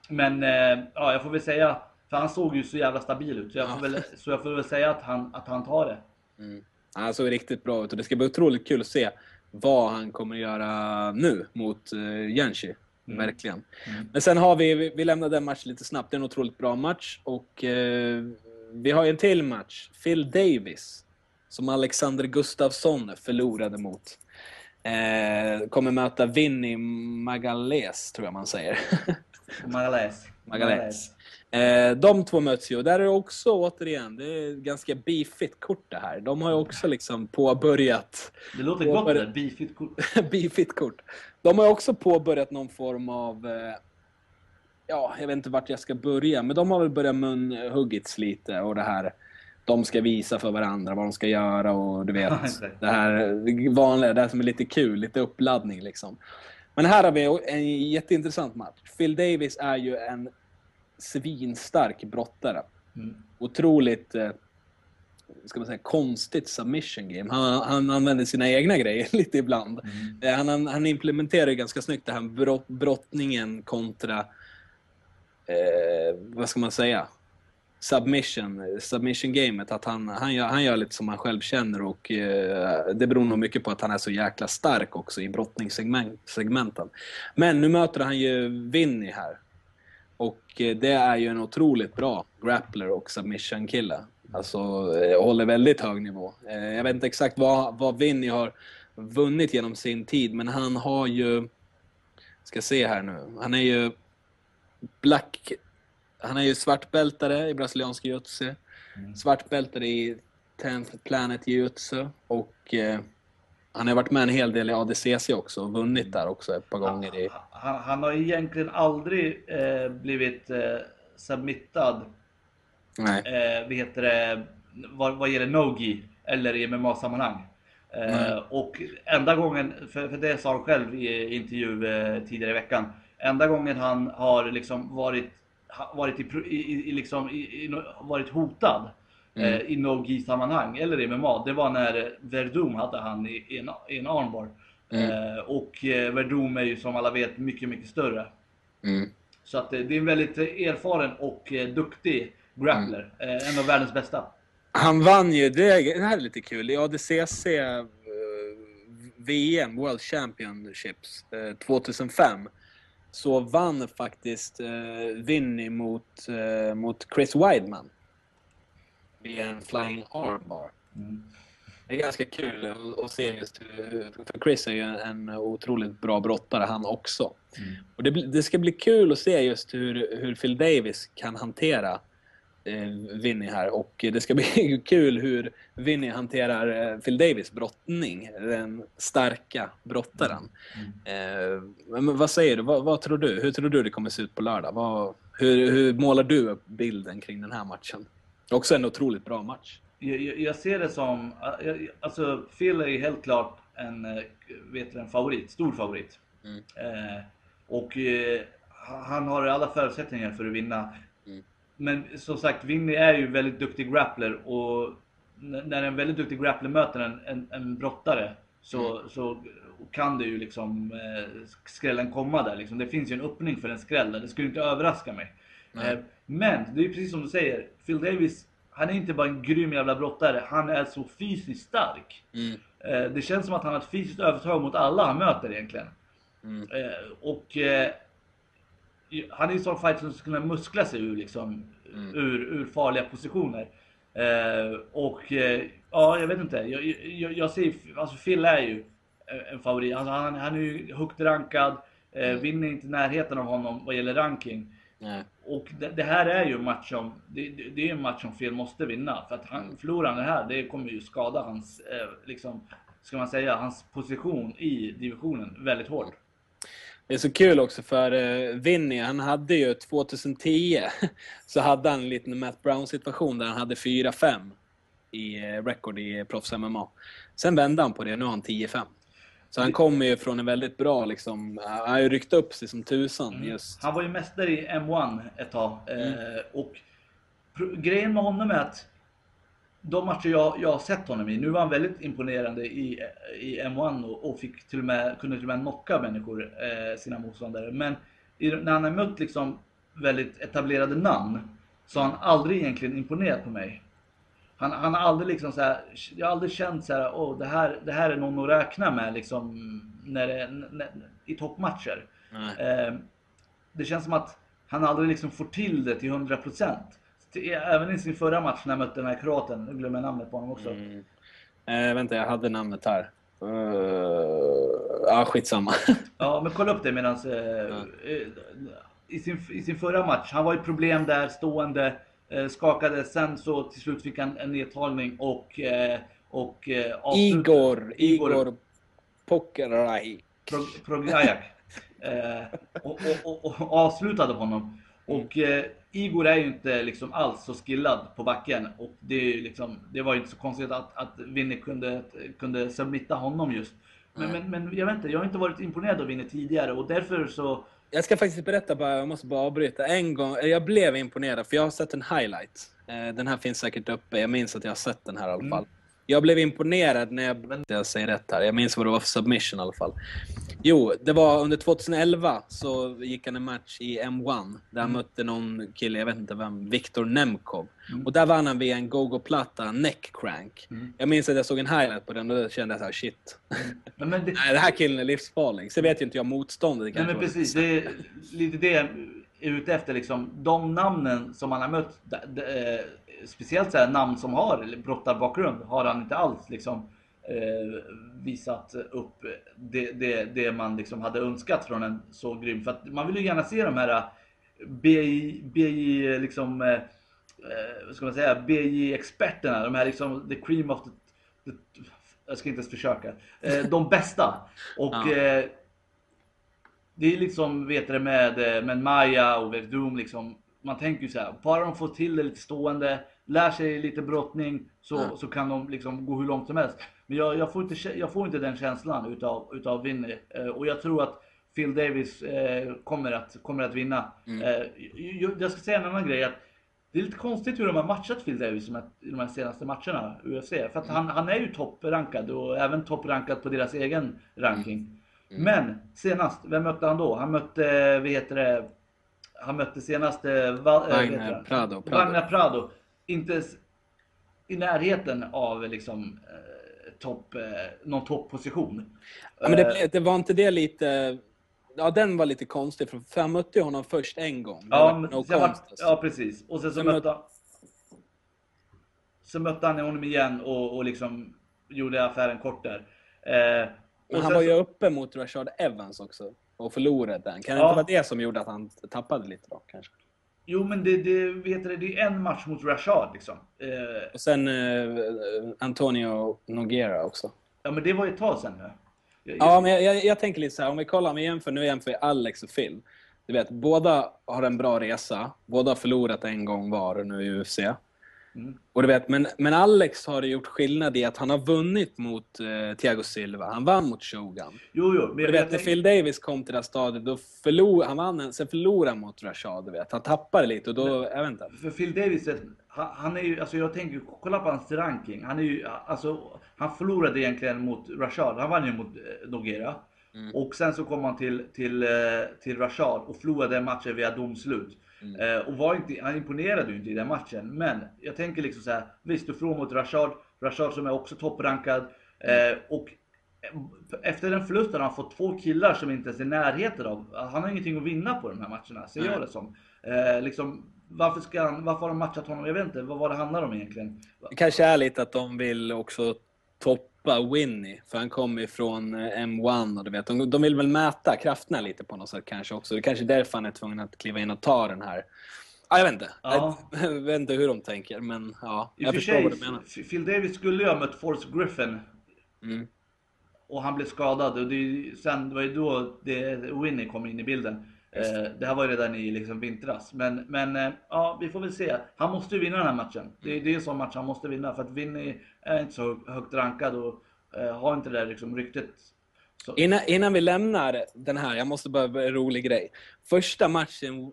men eh, ja, jag får väl säga, för han såg ju så jävla stabil ut. Så jag får, väl, så jag får väl säga att han, att han tar det. Mm. Han såg riktigt bra ut och det ska bli otroligt kul att se vad han kommer att göra nu mot uh, Jenshi. Mm. Verkligen. Mm. Men sen har vi, vi, vi lämnar den matchen lite snabbt. Det är en otroligt bra match. Och uh, vi har ju en till match. Phil Davis. Som Alexander Gustafsson förlorade mot. Uh, kommer möta Vinny Magales, tror jag man säger. Magales. Magales. Eh, de två möts ju och där är det också återigen, det är ganska beefigt kort det här. De har ju också liksom påbörjat... Det låter påbörjat, gott det beefigt kort. beefigt kort. De har ju också påbörjat någon form av... Eh, ja, jag vet inte vart jag ska börja, men de har väl börjat munhuggits lite och det här... De ska visa för varandra vad de ska göra och du vet, det här vanliga, det här som är lite kul, lite uppladdning liksom. Men här har vi en jätteintressant match. Phil Davis är ju en svinstark brottare. Mm. Otroligt eh, ska man säga, konstigt submission game. Han, han använder sina egna grejer lite ibland. Mm. Eh, han, han implementerar ganska snyggt det här brott, brottningen kontra, eh, vad ska man säga, submission, submission gamet. Att han, han, gör, han gör lite som han själv känner och eh, det beror nog mycket på att han är så jäkla stark också i brottningssegmenten. Men nu möter han ju Vinny här och eh, det är ju en otroligt bra grappler och submission-kille. Alltså, eh, håller väldigt hög nivå. Eh, jag vet inte exakt vad, vad Vinny har vunnit genom sin tid, men han har ju... Ska se här nu. Han är ju black... Han är ju svartbältare i brasiliansk jiu-jitsu. Mm. Svartbältare i 10th Planet jiu-jitsu. Och eh, han har varit med en hel del i ADCC också och vunnit där också ett par gånger. I... Han, han har egentligen aldrig eh, blivit eh, submittad Nej. Eh, vad heter det, vad, vad gäller Nogi eller i MMA-sammanhang. Eh, och enda gången, för, för det sa han själv i intervju eh, tidigare i veckan. Enda gången han har liksom varit, varit, i, i, i liksom, i, varit hotad mm. eh, i no-gi-sammanhang eller i MMA. Det var när Verdum hade han i, i, en, i en armbar. Mm. Eh, och eh, Verdum är ju som alla vet mycket, mycket större. Mm. Så att eh, det är en väldigt erfaren och eh, duktig grappler. Mm. Eh, en av världens bästa. Han vann ju, det, det här är lite kul, i ADCC VM, World Championships 2005 så vann faktiskt Vinny mot, mot Chris Weidman vid en flying armbar. Mm. Det är ganska kul att se just hur, för Chris är ju en otroligt bra brottare han också. Mm. Och det, det, ska bli kul att se just hur, hur Phil Davis kan hantera eh, Vinny här och det ska bli kul hur Vinny hanterar eh, Phil Davis brottning, den starka brottaren. Mm. Eh, men vad säger du? Vad, vad, tror du? Hur tror du det kommer se ut på lördag? Vad, hur, hur målar du upp bilden kring den här matchen? Också en otroligt bra match. Jag, jag ser det som, alltså Phil är helt klart en, eh, vet du, en favorit, stor favorit. Mm. Eh, och eh, han har alla förutsättningar för att vinna. Men som sagt, Vinny är ju väldigt duktig grappler och när en väldigt duktig grappler möter en, en, en brottare så, mm. så kan det ju liksom eh, skrällen komma där. Liksom. Det finns ju en öppning för en skräll där. Det skulle inte överraska mig. Eh, men det är ju precis som du säger. Phil Davis, han är inte bara en grym jävla brottare. Han är så fysiskt stark. Mm. Eh, det känns som att han har ett fysiskt övertag mot alla han möter egentligen. Mm. Eh, och han är en sån fighter som skulle kunna muskla sig ur, liksom, mm. ur, ur farliga positioner. och ja, jag vet inte. Jag, jag, jag ser, alltså Phil är ju en favorit. Alltså, han, han är ju högt rankad. Mm. Vinner inte närheten av honom vad gäller ranking. Nej. Och det, det, här är ju en match som, det, det är en match som Phil måste vinna. För att han, mm. förlorar han det här, det kommer ju skada hans, eh, liksom, ska man säga, hans position i divisionen väldigt hårt. Det är så kul också för uh, Vinny, han hade ju 2010 så hade han en liten Matt Brown situation där han hade 4-5 i eh, record i proffs-MMA. Sen vände han på det, nu har han 10-5. Så han kommer ju från en väldigt bra, liksom, han har ju ryckt upp sig som tusan just. Han var ju mästare i M1 ett tag. Mm. Eh, och pro- grejen med honom är att de matcher jag, jag har sett honom i, nu var han väldigt imponerande i, i M1 och, och fick till och med, kunde till och med knocka människor, eh, sina motståndare. Men i, när han har mött liksom väldigt etablerade namn så har han aldrig egentligen imponerat på mig. Han, han har aldrig liksom så här, jag har aldrig känt så här, åh det här, det här är någon att räkna med liksom när det, när, i toppmatcher. Eh, det känns som att han aldrig liksom får till det till 100%. Till- Även i sin förra match när han mötte den här kroaten, nu glömmer jag namnet på honom också. Mm. Eh, vänta, jag hade namnet här. Uh, ja, skitsamma. Ja, men kolla upp det medans... Eh, eh, i, sin, I sin förra match, han var ju problem där, stående, eh, skakade. Sen så till slut fick han en nedtagning och... Eh, och eh, avslut- Igor, Igor Pokeraj. Pro, Prograjak. Eh, och, och, och, och avslutade honom. Och eh, Igor är ju inte liksom alls så skillad på backen. Och det, liksom, det var ju inte så konstigt att, att Vinny kunde, kunde submitta honom just. Men, men, men jag vet inte, jag har inte varit imponerad av Vinny tidigare och därför så... Jag ska faktiskt berätta bara, jag måste bara avbryta. En gång, eh, jag blev imponerad för jag har sett en highlight. Eh, Den här finns säkert uppe, jag minns att jag har sett den här i alla fall. Jag blev imponerad när jag, vänta, jag säger rätt här, jag minns vad det var för submission i alla fall. Jo, det var under 2011 så gick han en match i M1 där han mötte någon kille, jag vet inte vem, Viktor Nemkov. Och där vann han via en Gogo Plata neck crank. Jag minns att jag såg en highlight på den och då kände jag så här shit. Men, men det, Nej, det här killen är livsfarlig. Så vet ju inte jag motståndet. Nej men precis, det är lite det jag är ute efter liksom. De namnen som han har mött, eh, speciellt så här namn som har brottarbakgrund, har han inte alls liksom eh, visat upp det, det, det man liksom hade önskat från en så grym. För att man vill ju gärna se de här BI, BI liksom, eh, eh, vad ska man säga, BI-experterna, de här liksom the cream of the, the jag ska inte ens försöka. Eh, de bästa. Och Ja. eh, det är liksom, vet du det med, eh, med Maja och Verdum liksom. Man tänker ju så här, bara de får till det lite stående, lär sig lite brottning så, Ja. så kan de liksom gå hur långt som helst. Men jag, jag, får, inte, jag får inte den känslan utav, utav Vinny. Eh, och jag tror att Phil Davis eh, kommer, att, kommer att vinna. Eh, jag, jag ska säga en annan grej. att det är lite konstigt hur de har matchat Phil Davis i de här- senaste matcherna, UFC. För att han, han är ju topprankad och även topprankad på deras egen ranking. Men senast, vem mötte han då? Han mötte, vad heter det, han mötte senast eh, Wagner? Prado, Prado. Wagner Prado. Inte i närheten av liksom eh, topp, eh, någon topposition. Ja, men det, det var inte det lite... Ja, den var lite konstig, för han mötte honom först en gång. Ja, men no var, ja precis. Och sen så Sen mötte han... Så mötte han honom igen och, och liksom gjorde affären kort där. Eh, Men han sen var så- ju uppe mot Rashard Evans också och förlorade den. Kan det Ja. inte vara det som gjorde att han tappade lite då, kanske? Jo men det, det, vet du, det är en match mot Rashad liksom. Eh, Och sen eh, Antonio Noguera också. ja men det var ju ett tag sedan nu. Jag- Ja, men jag, jag, jag tänker lite så här, om vi kollar, om vi jämför, nu jämför vi Alex och Phil. Du vet, båda har en bra resa. Båda har förlorat en gång var nu i UFC. Mm. Och du vet, men, men Alex har gjort skillnad i att han har vunnit mot eh, Thiago Silva. Han vann mot Shogun. Jo, jo. Men Du jag, vet, jag, när Phil Davis kom till det här stadiet, då förlorade han, vann, en- sen förlorade han mot Rashad, du vet. Han tappade lite och då, jag vet inte. för Phil Davis, han, han är ju, alltså jag tänker, kolla på hans ranking. Han är ju, alltså, han förlorade egentligen mot Rashad. Han vann ju mot eh, Noguera. Mm. Och sen så kom han till, till, eh, till Rashad och förlorade matchen via domslut. Mm. Eh, och var inte, han imponerade ju inte i den matchen. Men jag tänker liksom så här, visst du förlorar mot Rashad, Rashad som är också topprankad. Mm. Eh, och efter den förlusten har han fått två killar som inte ens är i närheten av, han har ingenting att vinna på de här matcherna, ser jag det som. Eh, liksom, varför, ska han, varför har de matchat honom? Jag vet inte, vad var det handlar om egentligen? Det kanske är lite att de vill också toppa Winnie, för han kommer från eh, M1 och du vet, de, de vill väl mäta krafterna lite på något sätt kanske också. Det är kanske är därför han är tvungen att kliva in och ta den här. Ja, jag vet inte. Ja. Jag, vet inte hur de tänker, men ja, I jag för förstår sig, vad du menar. Phil Davis skulle ju ha mött Forrest Griffin Mm. och han blev skadad och det, sen det var ju då det, Winnie kom in i bilden. Eh, det här var ju redan i liksom vintras. Men, men eh, ja, vi får väl se. Han måste ju vinna den här matchen. Det, det är en sån match han måste vinna. För att Vinny är inte så högt rankad och eh, har inte det där liksom ryktet. Så, Innan, innan vi lämnar den här, jag måste bara en rolig grej. Första matchen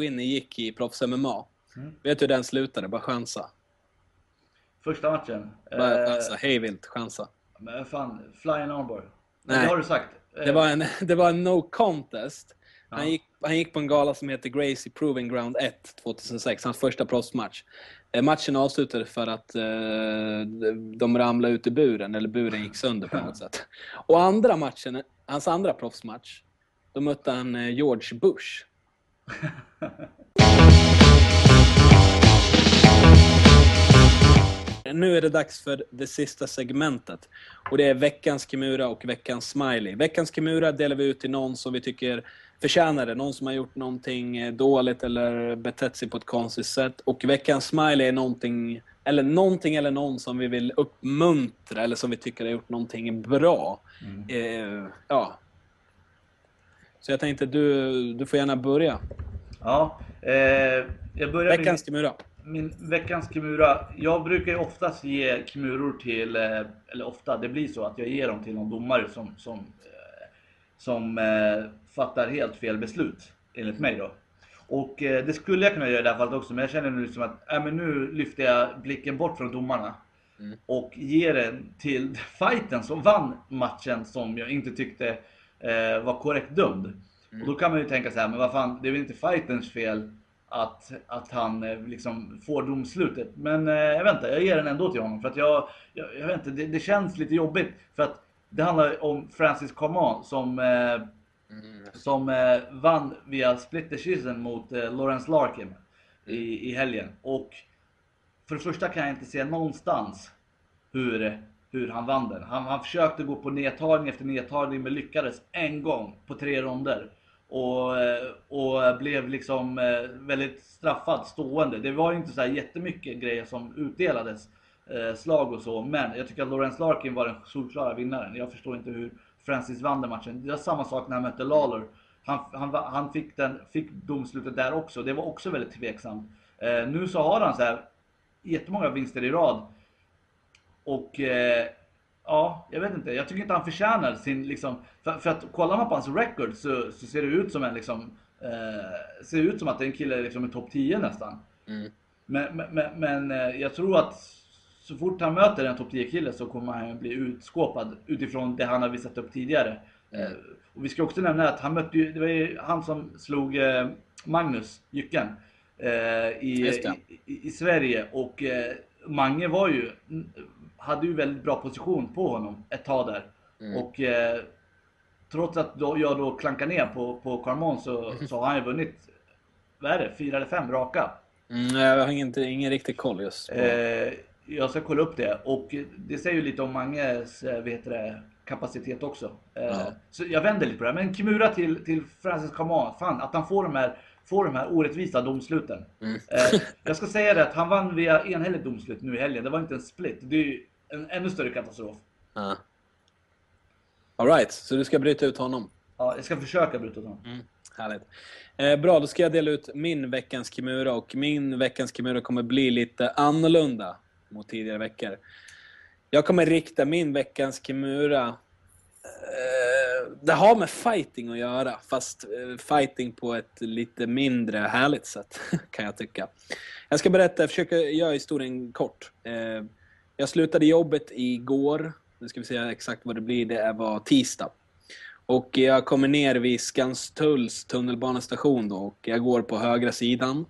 Winnie gick i proffs-MMA. Mm. Vet du hur den slutade? Bara chansa. första matchen. Bara Eh, chansa. Hej vilt, chansa. men fan, Flying Armbar. Nej. Det har du sagt. Eh, Det var en, det var en no contest. Han, gick, han gick på en gala som heter Gracie Proving Ground 1 2006, hans första proffsmatch. Eh, Matchen avslutades för att eh, de- de ramlade ut i buren, eller buren gick sönder på något sätt. Och andra matchen, hans andra proffsmatch, då mötte han eh, George Bush. Nu är det dags för det sista segmentet. Och det är veckans Kimura och veckans Smiley. Veckans Kimura delar vi ut till någon som vi tycker förtjänar det. Någon som har gjort någonting eh, dåligt eller betett sig på ett konstigt sätt. Och veckans Smiley är någonting eller någonting eller någon som vi vill uppmuntra eller som vi tycker har gjort någonting bra. Eh, ja. Så jag tänkte du, du får gärna börja. Ja, eh, jag börjar med- Veckans Kimura. Min veckans Kimura. Jag brukar ju oftast ge Kimuror till, eh, eller ofta, det blir så att jag ger dem till någon domare som, som, som eh, fattar helt fel beslut, enligt mig då. Och eh, det skulle jag kunna göra i det här fallet också, men jag känner nu liksom att äh, men nu lyfter jag blicken bort från domarna. Och ger den till fighten som vann matchen som jag inte tyckte eh, var korrekt dömd. Och då kan man ju tänka så här, men vad fan, det är väl inte fightens fel att, att han eh, liksom får domslutet. Men eh, inte, jag ger den ändå till honom. För att jag, jag, jag vet inte, det, det känns lite jobbigt. För att det handlar om Francis Coman som, eh, som eh, vann via split decision mot eh, Lawrence Larkin i, i helgen. Och för det första kan jag inte se någonstans hur, hur han vann den. Han, han försökte gå på nedtagning efter nedtagning men lyckades en gång på tre ronder. Och, och blev liksom väldigt straffad stående. Det var inte så här jättemycket grejer som utdelades. Eh, Slag och så. Men jag tycker att Lawrence Larkin var den solklara vinnaren. Jag förstår inte hur Francis vann den matchen. Det var samma sak när han mötte Lawler. Han, han, han fick, den, fick domslutet där också. Det var också väldigt tveksamt. Eh, nu så har han så här jättemånga vinster i rad. Och eh, ja, jag vet inte. Jag tycker inte han förtjänar sin liksom. För, för att kollar man på hans record så, så ser det ut som en liksom. Eh, ser ut som att det är en kille liksom i topp 10 nästan. Mm. Men, men, men, men eh, jag tror att så fort han möter en topp 10 kille så kommer han bli utskåpad utifrån det han har visat upp tidigare. Eh, och vi ska också nämna att han mötte ju, det var ju han som slog eh, Magnus Jycken eh, i, i, i, Sverige och Mange var ju, hade ju väldigt bra position på honom ett tag där. Och eh, trots att då, jag då klankar ner på, på Carmon så, så har han ju vunnit, vad är det, fyra eller fem raka. Mm, jag har ingen, ingen riktig koll just. på- Eh, jag ska kolla upp det och det säger ju lite om Manges eh, heter det, kapacitet också. Eh, Ja. Så jag vänder lite på det här. Men Kimura till, till Francis Kaman, fan att han får de här, får de här orättvisa domsluten. Mm. Eh, jag ska säga det att han vann via enhälligt domslut nu i helgen. Det var inte en split. Det är ju en ännu större katastrof. Ja. Alright, så du ska bryta ut honom? Ja, jag ska försöka bryta honom. Mm, härligt. Eh, bra, då ska jag dela ut min veckans Kimura och min veckans Kimura kommer bli lite annorlunda mot tidigare veckor. Jag kommer rikta min veckans Kimura eh, det har med fighting att göra, fast eh, fighting på ett lite mindre härligt sätt, kan jag tycka. Jag ska berätta, jag försöker göra historien kort. Eh, jag slutade jobbet igår, nu ska vi se exakt vad det blir, det var tisdag. Och jag kommer ner vid Skanstulls tunnelbanestation då och jag går på högra sidan.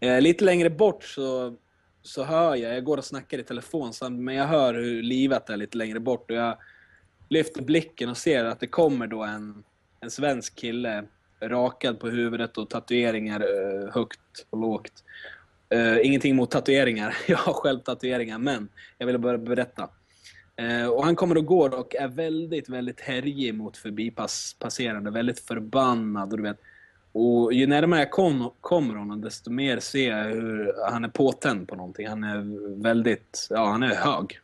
Eh, lite längre bort så, så hör jag, jag går och snackar i telefon, men jag hör hur livet är lite längre bort och jag lyfter blicken och ser att det kommer då en, en svensk kille rakad på huvudet och tatueringar eh, högt och lågt. Uh, ingenting mot tatueringar, jag har själv tatueringar, men jag ville bara berätta. Uh, och han kommer och går och är väldigt, väldigt härjig mot förbipasserande, väldigt förbannad. Och, du vet och ju närmare jag kom, kommer honom, desto mer ser jag hur han är påtänd på någonting. Han är väldigt, ja han är hög.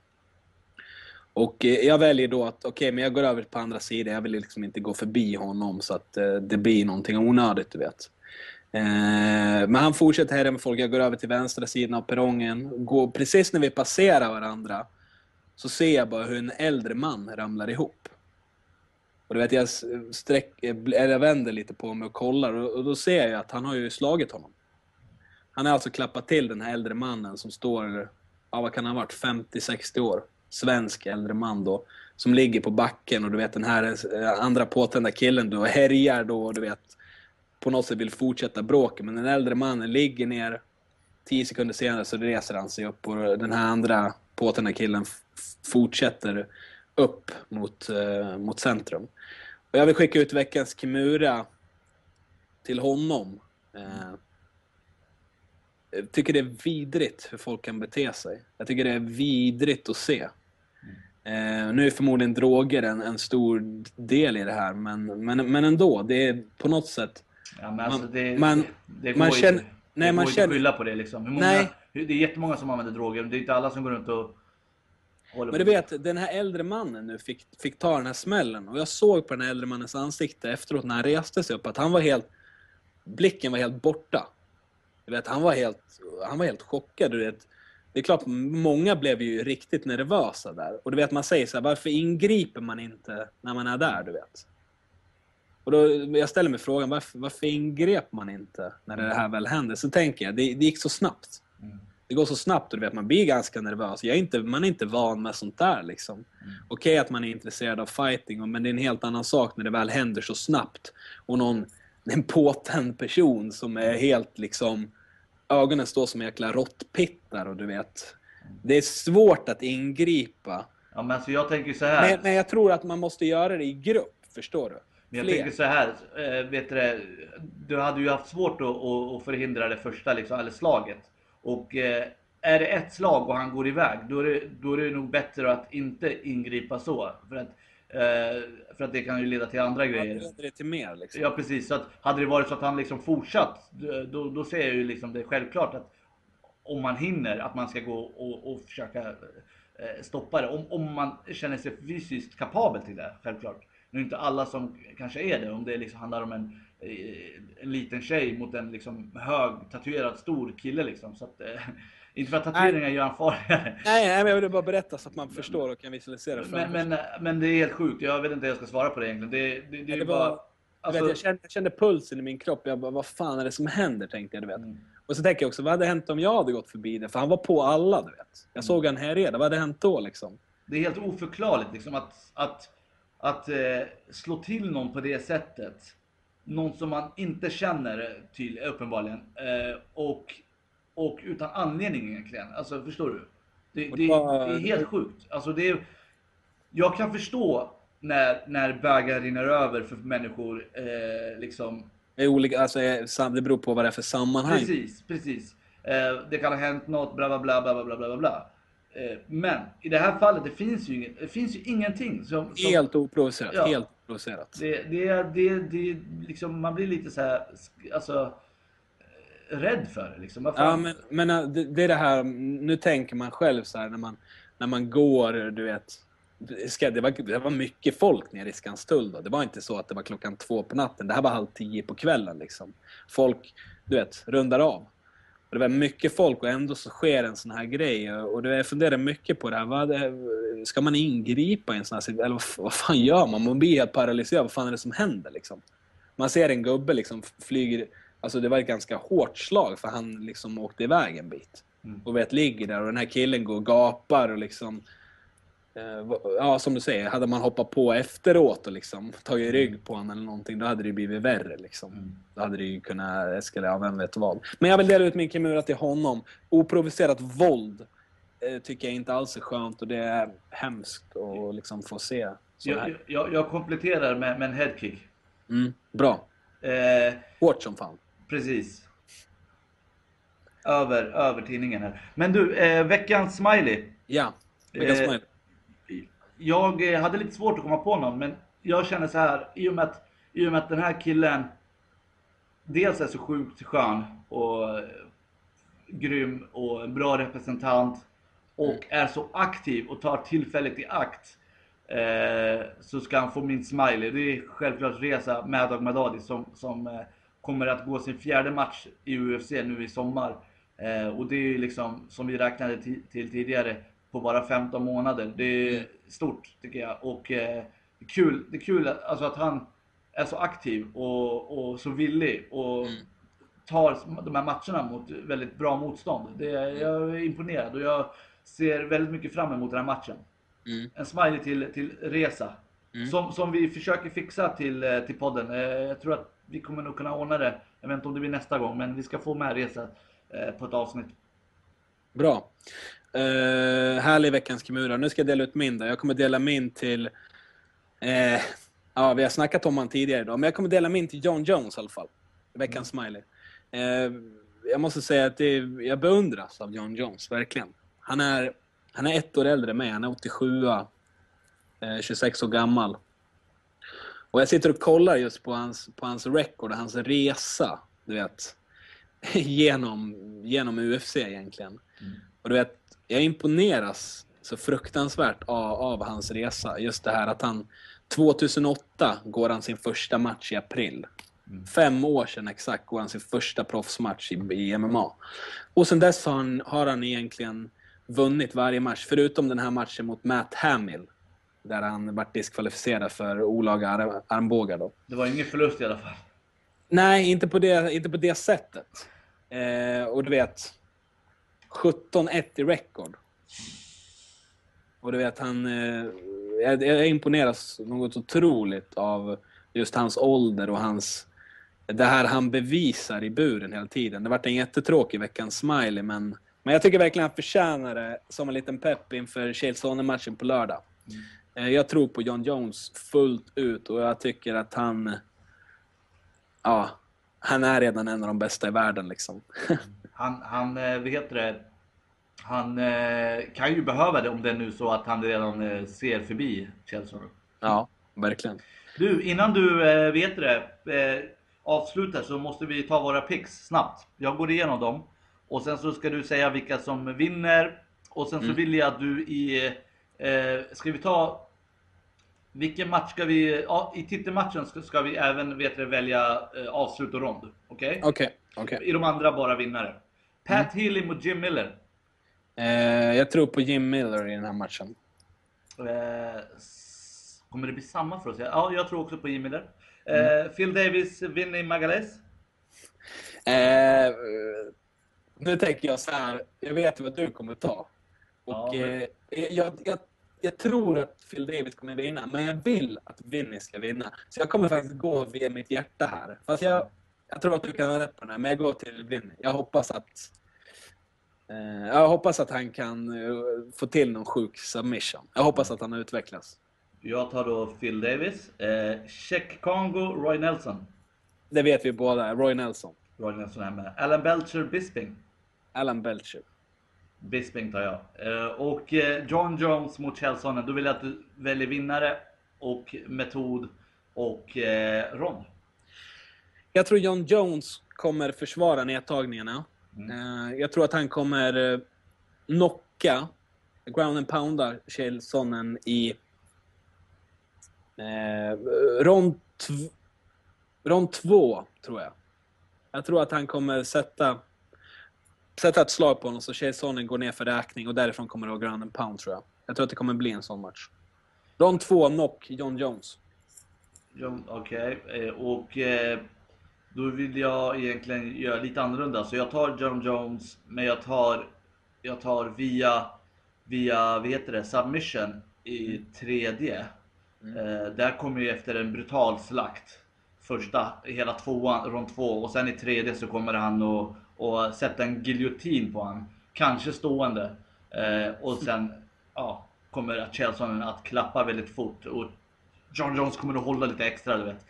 Och eh, jag väljer då att, okej, men jag går över på andra sidan. Jag vill liksom inte gå förbi honom så att eh, det blir någonting onödigt, du vet. Eh, men han fortsätter härja med folk. Jag går över till vänstra sidan av perrongen. Går, precis när vi passerar varandra så ser jag bara hur en äldre man ramlar ihop. Och du vet, jag, sträck, eh, eller jag vänder lite på mig och kollar och, och då ser jag att han har ju slagit honom. Han har alltså klappat till den här äldre mannen som står, ja vad kan han ha varit, 50-60 år. Svensk äldre man då. Som ligger på backen och du vet den här eh, andra påtända killen då härjar då och du vet på något sätt vill fortsätta bråka. Men den äldre mannen ligger ner. Tio sekunder senare så reser han sig upp och den här andra påtända killen fortsätter upp mot, eh, mot centrum. Och jag vill skicka ut veckans Kimura till honom. Eh, jag tycker det är vidrigt hur folk kan bete sig. Jag tycker det är vidrigt att se. Eh, nu är förmodligen droger en, en stor del i det här, men, men, men ändå. Det är på något sätt... Ja, men alltså det, man- det, man känner- nej, det man går känner- inte att skylla på det liksom. Hur många, Nej. Det är jättemånga som använder droger, men det är inte alla som går runt och Men du vet, den här äldre mannen nu fick, fick ta den här smällen. Och jag såg på den här äldre mannens ansikte efteråt när han reste sig upp att han var helt... Blicken var helt borta. Du vet, han var helt, han var helt chockad. Du vet. Det är klart, många blev ju riktigt nervösa där. Och du vet, man säger så här, varför ingriper man inte när man är där, du vet? Och då, jag ställer mig frågan, varför, varför ingrep man inte när det här väl hände? Så tänker jag, det, det gick så snabbt. Mm. Det går så snabbt och du vet, man blir ganska nervös. Jag är inte, man är inte van med sånt där. Liksom. Okej att man är intresserad av fighting, men det är en helt annan sak när det väl händer så snabbt. Och någon, en påtänd person som är helt liksom... Ögonen står som jäkla råttpittar och du vet. Det är svårt att ingripa. Ja, men alltså jag tänker så här. Men, men jag tror att man måste göra det i grupp, förstår du? Men jag Fler. tänker så här, eh, vet du, du hade ju haft svårt att, att, att förhindra det första liksom, eller slaget. Och eh, är det ett slag och han går iväg, då är det, då är det nog bättre att inte ingripa så. För att, eh, för att det kan ju leda till andra grejer. Leder det till mer liksom? Ja precis, så att hade det varit så att han liksom fortsatt, då, då ser jag ju liksom det självklart att om man hinner, att man ska gå och, och försöka eh, stoppa det. Om, om man känner sig fysiskt kapabel till det, självklart. Nu är inte alla som kanske är det, om det liksom handlar om en, en liten tjej mot en liksom hög, tatuerad, stor kille liksom. Så att, eh, inte för att tatueringar gör en farligare. Nej, nej, men jag ville bara berätta så att man förstår och kan visualisera Men, men, men det är helt sjukt, jag vet inte hur jag ska svara på det egentligen. Det, det, det, det bara... Jag, Alltså, vet, jag, kände, jag kände pulsen i min kropp. Jag bara, vad fan är det som händer? Tänkte jag, du vet. Mm. Och så tänker jag också, vad hade hänt om jag hade gått förbi det? För han var på alla, du vet. Jag såg han härjade. Vad hade hänt då liksom? Det är helt oförklarligt liksom att, att, att eh, slå till någon på det sättet någon som man inte känner till uppenbarligen. Eh, och, och utan anledning egentligen. Alltså förstår du? Det, det, det, är helt sjukt. Alltså, det är, jag kan förstå när, när bägaren rinner över för människor. Eh, liksom. det, olika, alltså, eh, det beror på vad det är för sammanhang. Precis, precis. Eh, det kan ha hänt något, bla bla bla bla bla bla bla men i det här fallet, det finns ju, inget, det finns ju ingenting som... som Helt oprovocerat. Ja. Helt oprovocerat. det, det, det, det, liksom, man blir lite så här, alltså, eh, rädd för det liksom. Ja, men, men äh, det, det är det här, nu tänker man själv så här när man, när man går, du vet. Ska- Det var, det var mycket folk nere i Skanstull då. Det var inte så att det var klockan två på natten. Det här var halv tio på kvällen liksom. Folk, du vet, rundar av. Det var mycket folk och ändå så sker en sån här grej. Och det, jag funderar mycket på det här. Vad ska man ingripa i en sån här situation? Eller vad, vad fan gör man? Man blir helt paralyserad. Vad fan är det som händer liksom? Man ser en gubbe liksom flyger... Alltså det var ett ganska hårt slag för han liksom åkte iväg en bit. Mm. Och vet, ligger där och den här killen går och gapar och liksom... eh, Ja, som du säger, hade man hoppat på efteråt och liksom tagit rygg på honom eller någonting, då hade det blivit värre liksom. Mm. Då hade det ju kunnat eskalera, vem vet vad. Men jag vill dela ut min Kimura till honom. Oprovocerat våld eh, tycker jag inte alls är skönt och det är hemskt att liksom få se. Jag, jag, jag kompletterar med, med en headkick. Mm, bra. Eh, Hårt som fan. precis. Över, över tidningen här. Men du, eh, veckans smiley. Ja, veckans Eh, smile. Jag eh, hade lite svårt att komma på någon, men jag känner så här i och med att, i och med att den här killen dels är så sjukt skön och eh, grym och en bra representant och är så aktiv och tar tillfället i akt eh, så ska han få min smiley. Det är självklart Reza Madog Madadi som, som eh, kommer att gå sin fjärde match i UFC nu i sommar. Eh, och det är liksom, som vi räknade ti- till tidigare, på bara 15 månader. Det är stort tycker jag. Och eh, det är kul, det är kul att, alltså att han är så aktiv och, och så villig och tar de här matcherna mot väldigt bra motstånd. Det, jag är imponerad och jag ser väldigt mycket fram emot den här matchen. Mm. En smiley till, till Resa. Som, som vi försöker fixa till, eh, till podden. Eh, Jag tror att vi kommer nog kunna ordna det. Jag vet inte om det blir nästa gång, men vi ska få med Resa eh, på ett avsnitt. Bra. Uh, härlig veckans Kimura. Nu ska jag dela ut min då. Jag kommer dela min till... eh, ja, vi har snackat om han tidigare idag, men jag kommer dela min till John Jones i alla fall. Veckans smiley. Eh, jag måste säga att det, jag beundras av John Jones, verkligen. Han är, han är ett år äldre än mig. Han är 87 eh, 26 år gammal. Och jag sitter och kollar just på hans, på hans record och hans resa, du vet. genom, genom UFC egentligen. Och du vet, jag imponeras så fruktansvärt av, av hans resa. Just det här att han 2008 går han sin första match i april. Fem år sedan exakt går han sin första proffsmatch i, i MMA. Och sen dess har han, har han egentligen vunnit varje match, förutom den här matchen mot Matt Hamill. Där han vart diskvalificerad för olaga arm, armbågar då. Det var ingen förlust i alla fall. Nej, inte på det, inte på det sättet. Eh, och du vet, 17-1 i record. Och du vet, han... Eh, jag, jag imponeras något otroligt av just hans ålder och hans... Det här han bevisar i buren hela tiden. Det vart en jättetråkig veckans smiley, men, men jag tycker verkligen han förtjänar det som en liten pepp inför Chelsea-matchen på lördag. Eh, jag tror på John Jones fullt ut och jag tycker att han ja, han är redan en av de bästa i världen liksom. Han, han eh, vad heter det? Han eh, kan ju behöva det om det är nu så att han redan eh, ser förbi Chelsea. ja, verkligen. Du, innan du vet det, avslutar så måste vi ta våra picks snabbt. Jag går igenom dem och sen så ska du säga vilka som vinner och sen så vill jag att du i, eh, ska vi ta vilken match ska vi, ja, i titelmatchen ska, ska vi även vet du, välja eh, avslut och rond. Okej? Okej, okej. I de andra bara vinnare. Pat Healy mot Jim Miller. Eh, jag tror på Jim Miller i den här matchen. Eh, kommer det bli samma för oss? Ja, jag tror också på Jim Miller. Eh, Phil Davis, Vinny Magales. Eh, nu tänker jag så här, jag vet vad du kommer ta. Och Ja, men- eh, jag, jag, jag tror att Phil Davis kommer vinna, men jag vill att Vinny ska vinna. Så jag kommer faktiskt gå via mitt hjärta här. Fast jag, jag tror att du kan ha rätt på den här, men jag går till Vinny. Jag hoppas att eh, jag hoppas att han kan eh, få till någon sjuk submission. Jag hoppas att han utvecklas. Jag tar då Phil Davis. Eh, Check Congo, Roy Nelson. Det vet vi båda. Roy Nelson. Roy Nelson är med. Alan Belcher, Bisping. Alan Belcher. Bisping tar jag. Eh, och eh, John Jones mot Chelsonen. Då vill jag att du väljer vinnare och metod och rond. Jag tror John Jones kommer försvara nedtagningarna. Eh, Jag tror att han kommer eh, knocka, ground and pounda Kjellsonen i eh, rond, tv- rond två, tror jag. Jag tror att han kommer sätta, sätta ett slag på honom så Kjellsonen går ner för räkning och därifrån kommer det att vara ground and pound, tror jag. Jag tror att det kommer bli en sån match. Rond två, knock John Jones. John- Okej, eh, och eh, då vill jag egentligen göra lite annorlunda. Så jag tar John Jones, men jag tar, jag tar via, via vad heter det, submission i tredje. Eh, där kommer ju efter en brutal slakt. Första, hela tvåan, rond två. Och sen i tredje så kommer han att och sätta en giljotin på han. Kanske stående. Eh, och sen ja, kommer att Chelsonen att klappa väldigt fort. Och John Jones kommer att hålla lite extra, du vet.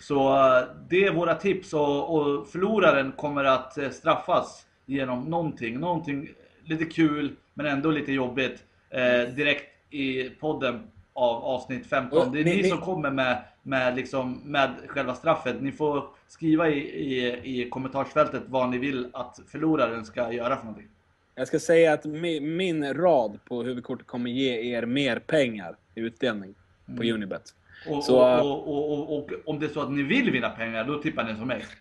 Så eh, det är våra tips och, och förloraren kommer att eh, straffas genom någonting. Någonting lite kul men ändå lite jobbigt. Eh, direkt i podden av avsnitt 15. Och Det är ni- ni, ni- som kommer med, med, liksom, med själva straffet. Ni får skriva i, i, i kommentarsfältet vad ni vill att förloraren ska göra för någonting. Jag ska säga att min, min rad på huvudkortet kommer ge er mer pengar i utdelning på Unibet. Och, Så, och, och, om det är så att ni vill vinna pengar, då tippar ni som mig.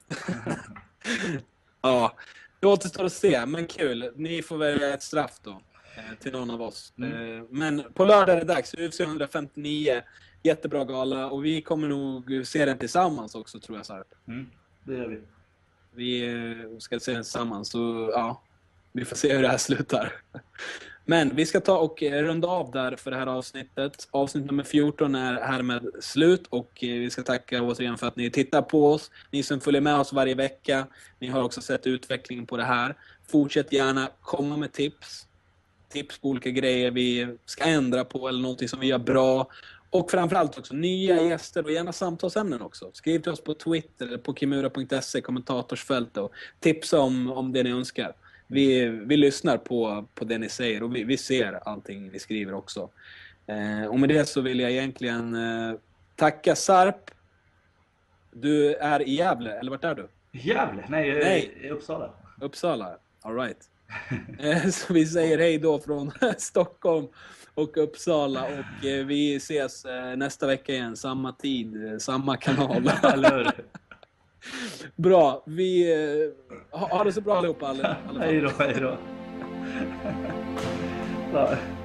Ja, det återstår att se, men kul. Ni får välja ett straff då eh, till någon av oss. Eh, Men på lördag är det dags, UFC 159. Jättebra gala och vi kommer nog se den tillsammans också tror jag Sarp. Mm, det gör vi. Vi eh, ska se den tillsammans så ja, vi får se hur det här slutar. Men vi ska ta och eh, runda av där för det här avsnittet. Avsnitt nummer 14 är härmed slut och eh, vi ska tacka återigen för att ni tittar på oss. Ni som följer med oss varje vecka. Ni har också sett utvecklingen på det här. Fortsätt gärna komma med tips. Tips på olika grejer vi ska ändra på eller någonting som vi gör bra. Och framförallt också nya gäster och gärna samtalsämnen också. Skriv till oss på Twitter eller på kimura.se, kommentatorsfält och tipsa om, om det ni önskar. Vi, vi lyssnar på, på det ni säger och vi, vi ser allting ni skriver också. Eh, och med det så vill jag egentligen eh, tacka Sarp. Du är i Gävle, eller vart är du? Gävle? Nej, Nej. i Uppsala. Uppsala? Alright. Eh, Så vi säger hej då från Stockholm och Uppsala och eh, vi ses eh, nästa vecka igen, samma tid, samma kanal. Bra, vi... eh, Ha, ha det så bra allihopa. alla- alla. Hej då, hej då.